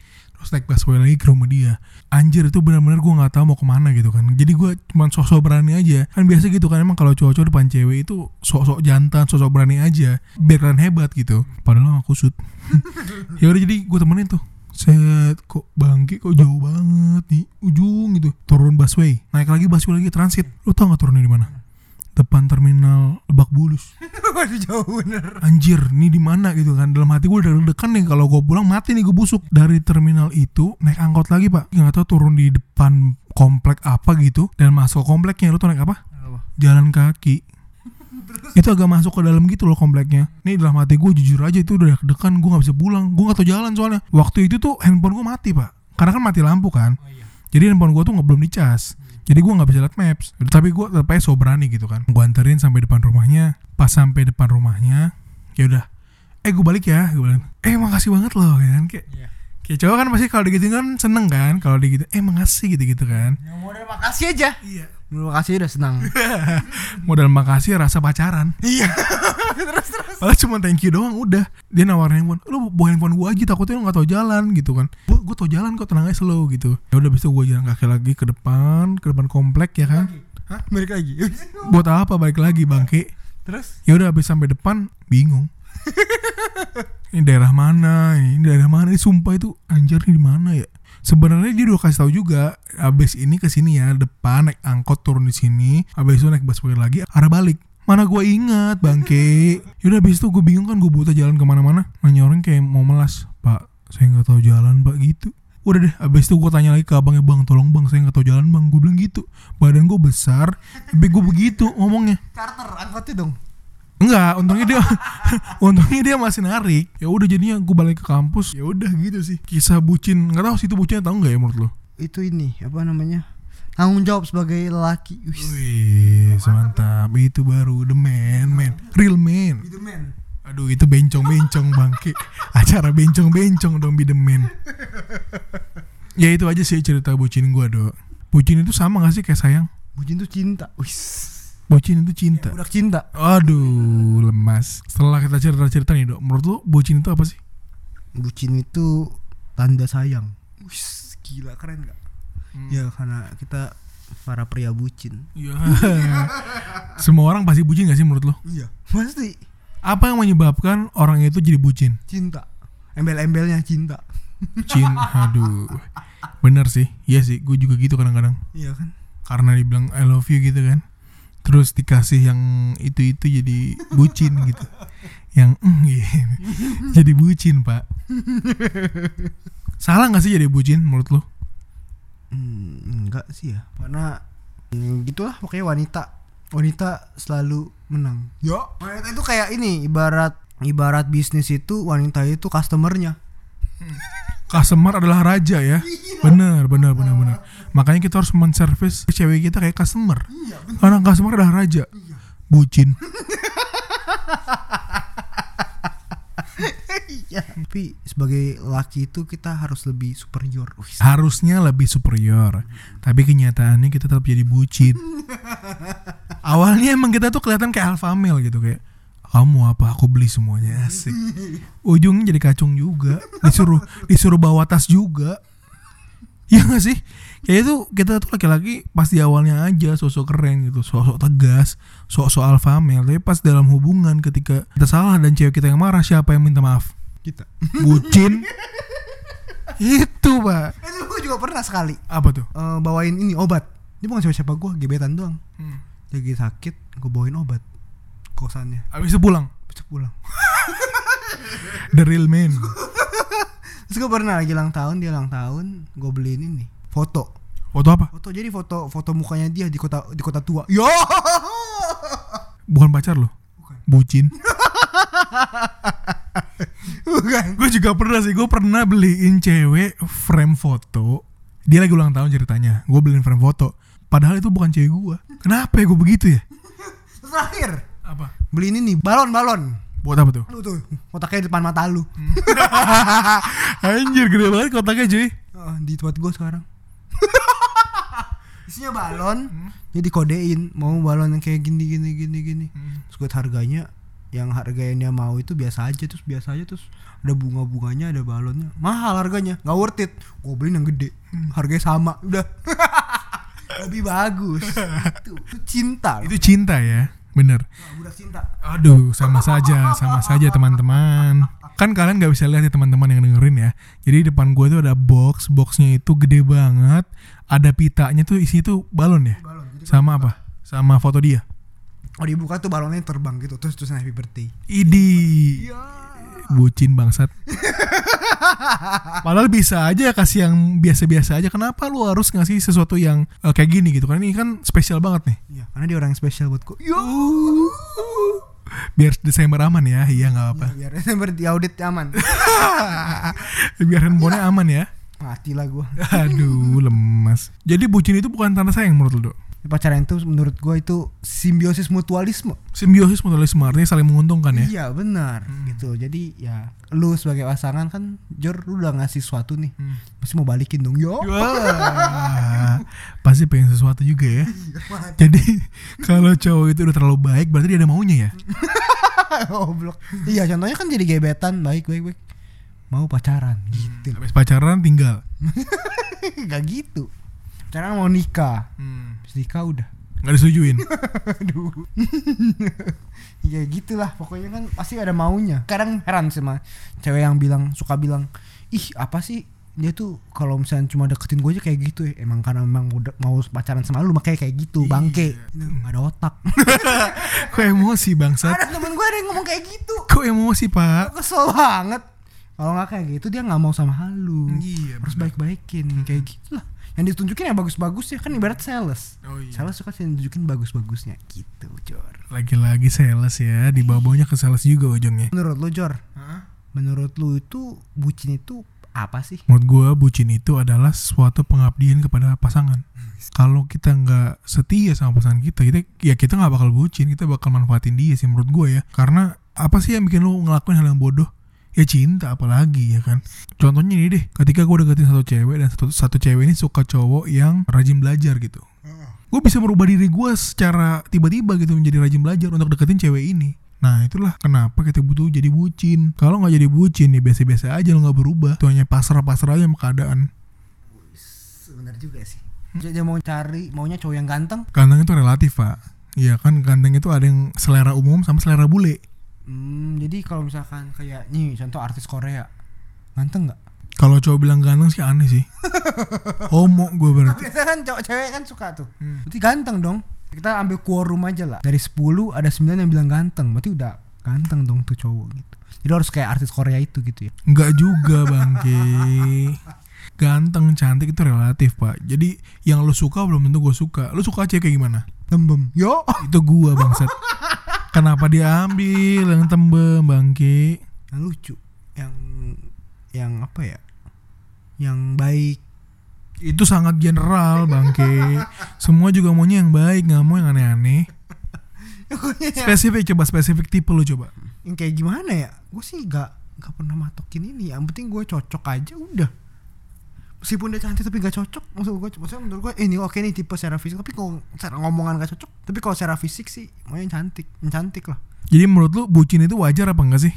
terus naik busway lagi ke rumah dia. Anjir itu benar-benar gue nggak tahu mau ke mana gitu kan. Jadi gue cuma sosok berani aja. Kan biasa gitu kan emang kalau cowok-cowok depan cewek itu sok-sok jantan sosok berani aja. Biar kalian hebat gitu. Padahal aku kusut ya udah jadi gue temenin tuh. Set kok bangki kok jauh banget nih. Ujung gitu turun busway. Naik lagi busway lagi transit. Lo tau gak turunnya di mana depan terminal Lebak Bulus. Waduh jauh bener. anjir nih di mana gitu kan? Dalam hati gue udah deg-degan nih kalau gue pulang mati nih gue busuk. Dari terminal itu naik angkot lagi pak. Nggak tahu turun di depan komplek apa gitu. Dan masuk ke kompleknya lu tau naik apa? Jalan kaki. Itu agak masuk ke dalam gitu loh kompleknya. Nih dalam hati gue jujur aja itu udah deg-degan gue nggak bisa pulang. Gue nggak tahu jalan soalnya. Waktu itu tuh handphone gue mati pak. Karena kan mati lampu kan. Jadi handphone gue tuh nggak belum dicas jadi gue nggak bisa lihat maps. Tapi gue tetap aja so berani gitu kan. Gue anterin sampai depan rumahnya. Pas sampai depan rumahnya ya udah. Eh gue balik ya. Gue bilang eh makasih banget loh ya kan. Kayak Iya. kayak cowok kan pasti kalau digituin kan seneng kan kalau digitu eh makasih gitu gitu kan. Yang model makasih aja. iya makasih udah senang. modal makasih rasa pacaran iya. terus terus. Padahal cuma thank you doang udah Dia nawarin handphone Lu bawa handphone gue aja takutnya lu gak tau jalan gitu kan Gue gue tau jalan kok tenang aja slow gitu ya udah abis itu gue jalan kaki lagi ke depan Ke depan komplek ya kan Hah? Balik lagi. Buat apa balik lagi bangke terus? ya udah abis sampai depan bingung Ini daerah mana Ini daerah mana Ini sumpah itu anjir di mana ya Sebenarnya dia udah kasih tahu juga abis ini ke sini ya depan naik angkot turun di sini abis itu naik busway lagi arah balik. Mana gue ingat bangke. Yaudah abis itu gue bingung kan gue buta jalan ke mana-mana. Nanya orang kayak mau melas? Pak saya nggak tahu jalan pak gitu. Udah deh abis itu gue tanya lagi ke abangnya bang tolong bang saya nggak tahu jalan bang. Gue bilang gitu. Badan gue besar tapi gue begitu ngomongnya. Charter angkotnya dong. Enggak, untungnya dia untungnya dia masih narik. Ya udah jadinya gue balik ke kampus. Ya udah gitu sih. Kisah bucin, nggak tahu sih itu bucinnya tahu nggak ya menurut lo? Itu ini apa namanya? Tanggung jawab sebagai lelaki. Wis. Wih, mantap. Itu baru the man, man. Real man. Itu men. Aduh, itu bencong-bencong bangke. Acara bencong-bencong dong be the man. Ya itu aja sih cerita bucin gua, Dok. Bucin itu sama gak sih kayak sayang? Bucin tuh cinta. Wis. Bucin itu cinta. Budak cinta. Aduh, lemas. Setelah kita cerita-cerita nih, Dok. Menurut lo bucin itu apa sih? Bucin itu tanda sayang. Wis, gila keren gak? Ya karena kita para pria bucin. Ya. Semua orang pasti bucin gak sih menurut lo? Iya. Pasti Apa yang menyebabkan orang itu jadi bucin? cinta. Embel-embelnya cinta. Cin, aduh. Bener sih, iya sih. Gue juga gitu kadang-kadang. Iya kan? Karena dibilang I love you gitu kan. Terus dikasih yang itu-itu jadi bucin gitu. Yang mm, gitu. jadi bucin pak. Salah gak sih jadi bucin menurut lo? Hmm, enggak sih ya. Karena hmm, gitulah pokoknya wanita. Wanita selalu menang. Ya. Wanita itu kayak ini ibarat ibarat bisnis itu wanita itu customernya. Customer adalah raja ya. Bener, bener, bener, bener. Makanya kita harus menservis cewek kita kayak customer. Karena customer adalah raja. Bucin. Iya. Tapi sebagai laki itu kita harus lebih superior. Wih, Harusnya lebih superior. Tapi kenyataannya kita tetap jadi bucin. Awalnya emang kita tuh kelihatan kayak alpha male gitu kayak kamu apa aku beli semuanya asik. Ujungnya jadi kacung juga. Disuruh disuruh bawa tas juga. Iya gak sih? Kayak itu kita tuh laki-laki pas di awalnya aja sosok keren gitu, sosok tegas, sosok alpha male. Tapi pas dalam hubungan ketika kita salah dan cewek kita yang marah, siapa yang minta maaf? kita. Bucin. itu pak. Itu gue juga pernah sekali Apa tuh? eh, bawain ini obat. Ini bukan siapa-siapa gue, gebetan doang. Lagi sakit, gue bawain obat kosannya. Habis itu pulang. Bisa pulang. The real man. Terus gue pernah lagi ulang tahun, dia ulang tahun, gue beliin ini foto. Foto apa? Foto jadi foto foto mukanya dia di kota di kota tua. Yo. Bukan pacar lo. Bucin. Bukan. gue juga pernah sih, gue pernah beliin cewek frame foto. Dia lagi ulang tahun ceritanya. Gue beliin frame foto. Padahal itu bukan cewek gue. Kenapa ya gue begitu ya? Terakhir Apa? beliin ini balon-balon. Buat apa tuh? Lu tuh kotaknya di depan mata lu. Anjir gede banget kotaknya cuy. Oh, di tempat gue sekarang. Isinya balon, jadi kodein mau balon yang kayak gini gini gini gini. Terus gue harganya yang harga yang dia mau itu biasa aja terus biasa aja terus ada bunga bunganya ada balonnya mahal harganya nggak worth it gue beliin yang gede harganya sama udah lebih bagus itu, itu cinta Itu cinta ya. Bener. Budak cinta Aduh, sama saja, sama saja teman-teman. Kan kalian nggak bisa lihat ya teman-teman yang dengerin ya. Jadi depan gue tuh ada box, boxnya itu gede banget. Ada pitanya tuh isi tuh balon ya. balon jadi Sama apa? Sama foto dia. oh dibuka tuh balonnya terbang gitu terus terus happy birthday Idi. iya Bucin bangsat. Padahal bisa aja kasih yang biasa-biasa aja. Kenapa lu harus ngasih sesuatu yang eh, kayak gini gitu kan? Ini kan spesial banget nih. Iya, karena dia orang yang spesial buatku. Yo. Biar Desember aman ya. Iya nggak apa. Biar Desember di audit aman. Biar handphonenya aman ya. Mati lah gua. Aduh, lemas. Jadi bucin itu bukan tanda sayang menurut lu, Dok? Pacaran itu menurut gua itu simbiosis mutualisme. Simbiosis mutualisme artinya saling menguntungkan ya. Iya, benar. Gitu. Jadi ya lu sebagai pasangan kan Jor lu udah ngasih sesuatu nih. Hmm. Pasti mau balikin dong. Yo. Pasti pengen sesuatu juga ya. Jadi kalau cowok itu udah terlalu baik, berarti dia ada maunya ya. Goblok. iya, contohnya kan jadi gebetan, baik baik baik. Mau pacaran gitu. Habis pacaran tinggal. Gak gitu. Pacaran mau nikah. Habis nikah udah. Nggak disetujuin. Aduh. ya gitulah pokoknya kan pasti ada maunya. Kadang heran sih mah cewek yang bilang suka bilang, "Ih, apa sih dia tuh kalau misalnya cuma deketin gue aja kayak gitu ya emang karena memang udah mau pacaran sama lu makanya kayak gitu bangke nggak ada otak Kok emosi bangsat? ada temen gue ada yang ngomong kayak gitu Kok emosi pak? kesel banget kalau nggak kayak gitu dia nggak mau sama halu Iya, harus baik-baikin kayak gitu lah yang ditunjukin yang bagus-bagus ya kan ibarat sales Oh iya. sales suka sih tunjukin bagus-bagusnya gitu Jor Lagi-lagi sales ya, dibawa-bawanya ke sales juga ujungnya. menurut lu Jor menurut lu itu bucin itu apa sih Menurut gua bucin itu adalah suatu pengabdian kepada pasangan. Kalau kita nggak setia sama pasangan kita, kita ya kita nggak bakal bucin, kita bakal manfaatin dia sih menurut gua ya. Karena apa sih yang bikin lu ngelakuin hal yang bodoh? Ya cinta apalagi ya kan. Contohnya ini deh, ketika gua deketin satu cewek dan satu, satu cewek ini suka cowok yang rajin belajar gitu. Gue bisa merubah diri gua secara tiba-tiba gitu menjadi rajin belajar untuk deketin cewek ini. Nah itulah kenapa kita butuh jadi bucin. Kalau nggak jadi bucin ya biasa-biasa aja lo nggak berubah. Itu hanya pasrah-pasrah aja sama keadaan. sebenarnya juga sih dia mau cari maunya cowok yang ganteng Ganteng itu relatif pak. Iya kan ganteng itu ada yang selera umum sama selera bule. Hmm, jadi kalau misalkan kayak nih contoh artis Korea ganteng nggak Kalau cowok bilang ganteng sih aneh sih. Homo gue berarti. biasa kan cowok cewek kan suka tuh Hmm. berarti ganteng dong kita ambil quorum aja lah dari 10 ada 9 yang bilang ganteng berarti udah ganteng dong tuh cowok gitu jadi harus kayak artis Korea itu gitu ya Enggak juga bangke. Ganteng cantik itu relatif pak. Jadi yang lo suka belum tentu gue suka. Lo suka cewek kayak gimana? tembem yo Itu gua bangsat. Kenapa dia ambil yang tembem bangke? yang lucu yang yang apa ya yang baik Itu sangat general bangke. Semua juga maunya yang baik, nggak mau yang aneh-aneh. Spesifik coba spesifik tipe lu coba. yang kayak gimana ya gue sih gak gak pernah matokin ini yang penting gue cocok aja udah meskipun dia cantik tapi gak cocok maksud gue maksudnya menurut gue eh, ini oke nih tipe secara fisik tapi kalau secara ngomongan gak cocok tapi kalau secara fisik sih mau yang cantik yang cantik lah Jadi menurut lu bucin itu wajar apa enggak sih?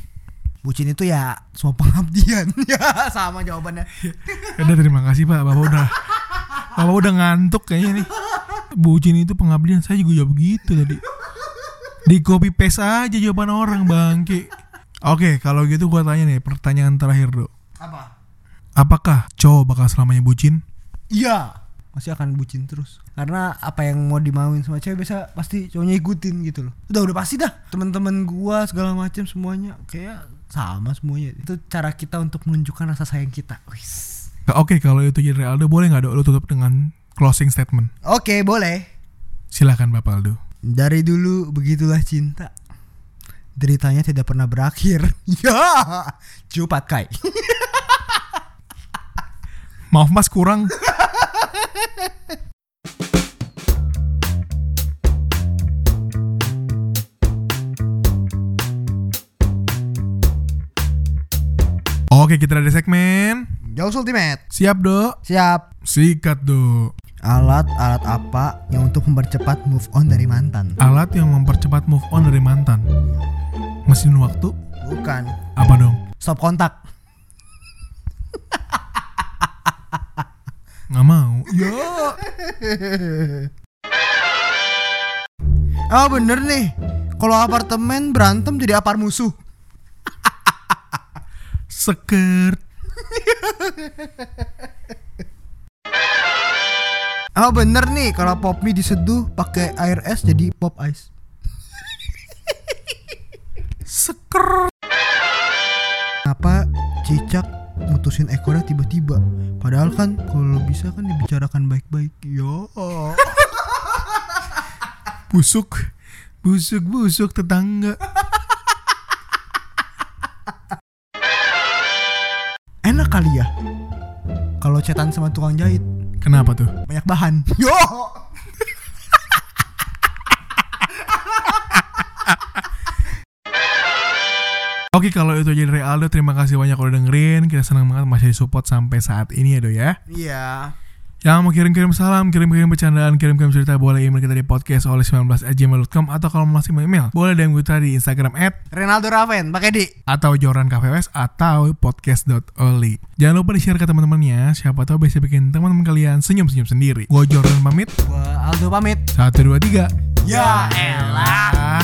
bucin itu ya semua pengabdian ya sama jawabannya Udah terima kasih pak, bapak udah bapak udah ngantuk kayaknya nih. Bucin itu pengabdian, saya juga jawab gitu tadi. Di copy paste aja jawaban orang bangke. Oke, kalau gitu gua tanya nih pertanyaan terakhir dok. apa Apakah cowok bakal selamanya bucin? iya. Masih akan bucin terus. Karena apa yang mau dimauin sama cewek biasa pasti cowoknya ikutin gitu loh. Udah udah pasti dah. Teman-teman gua segala macam semuanya. Kayak sama semuanya. Itu cara kita untuk menunjukkan rasa sayang kita. Wis. Oke kalau itu jadi Aldo boleh nggak lu tutup dengan closing statement? oke boleh. Silakan Bapak Aldo. dari dulu begitulah cinta. Deritanya tidak pernah berakhir. Ya cepat kai Maaf mas kurang. Oke kita ada segmen. Jaus Ultimate. Siap dok? Siap. Sikat dok. Alat-alat apa yang untuk mempercepat move on dari mantan? Alat yang mempercepat move on dari mantan? Mesin waktu? Bukan. Apa dong? stop kontak Mau Ya Oh bener nih. Kalau apartemen berantem jadi apar musuh. Sekert Oh bener nih. Kalau pop mie diseduh pakai air es jadi pop ice. Seker Kenapa cicak mutusin ekornya tiba-tiba. Padahal kan kalau bisa kan dibicarakan baik-baik. Yo. Busuk. Busuk busuk tetangga. Enak kali ya? Kalau cetan sama tukang jahit. Kenapa tuh? Banyak bahan. Yo Oke kalau itu jadi Aldo Terima kasih banyak udah dengerin. Kita senang banget masih support sampai saat ini ya Do ya. Iya. Yang mau kirim-kirim salam, kirim-kirim bercandaan, kirim-kirim cerita Boleh email kita di podcast oleh 19 gmail.com Atau kalau masih mau email Boleh DM kita di Instagram at Renaldo Raven pakai di Atau Joran KVWS Atau podcast.oli Jangan lupa di-share ke teman-temannya. Siapa tahu bisa bikin teman-teman kalian senyum-senyum sendiri. Gue Joran pamit. Gua Aldo pamit. Satu, dua, tiga. Ya elah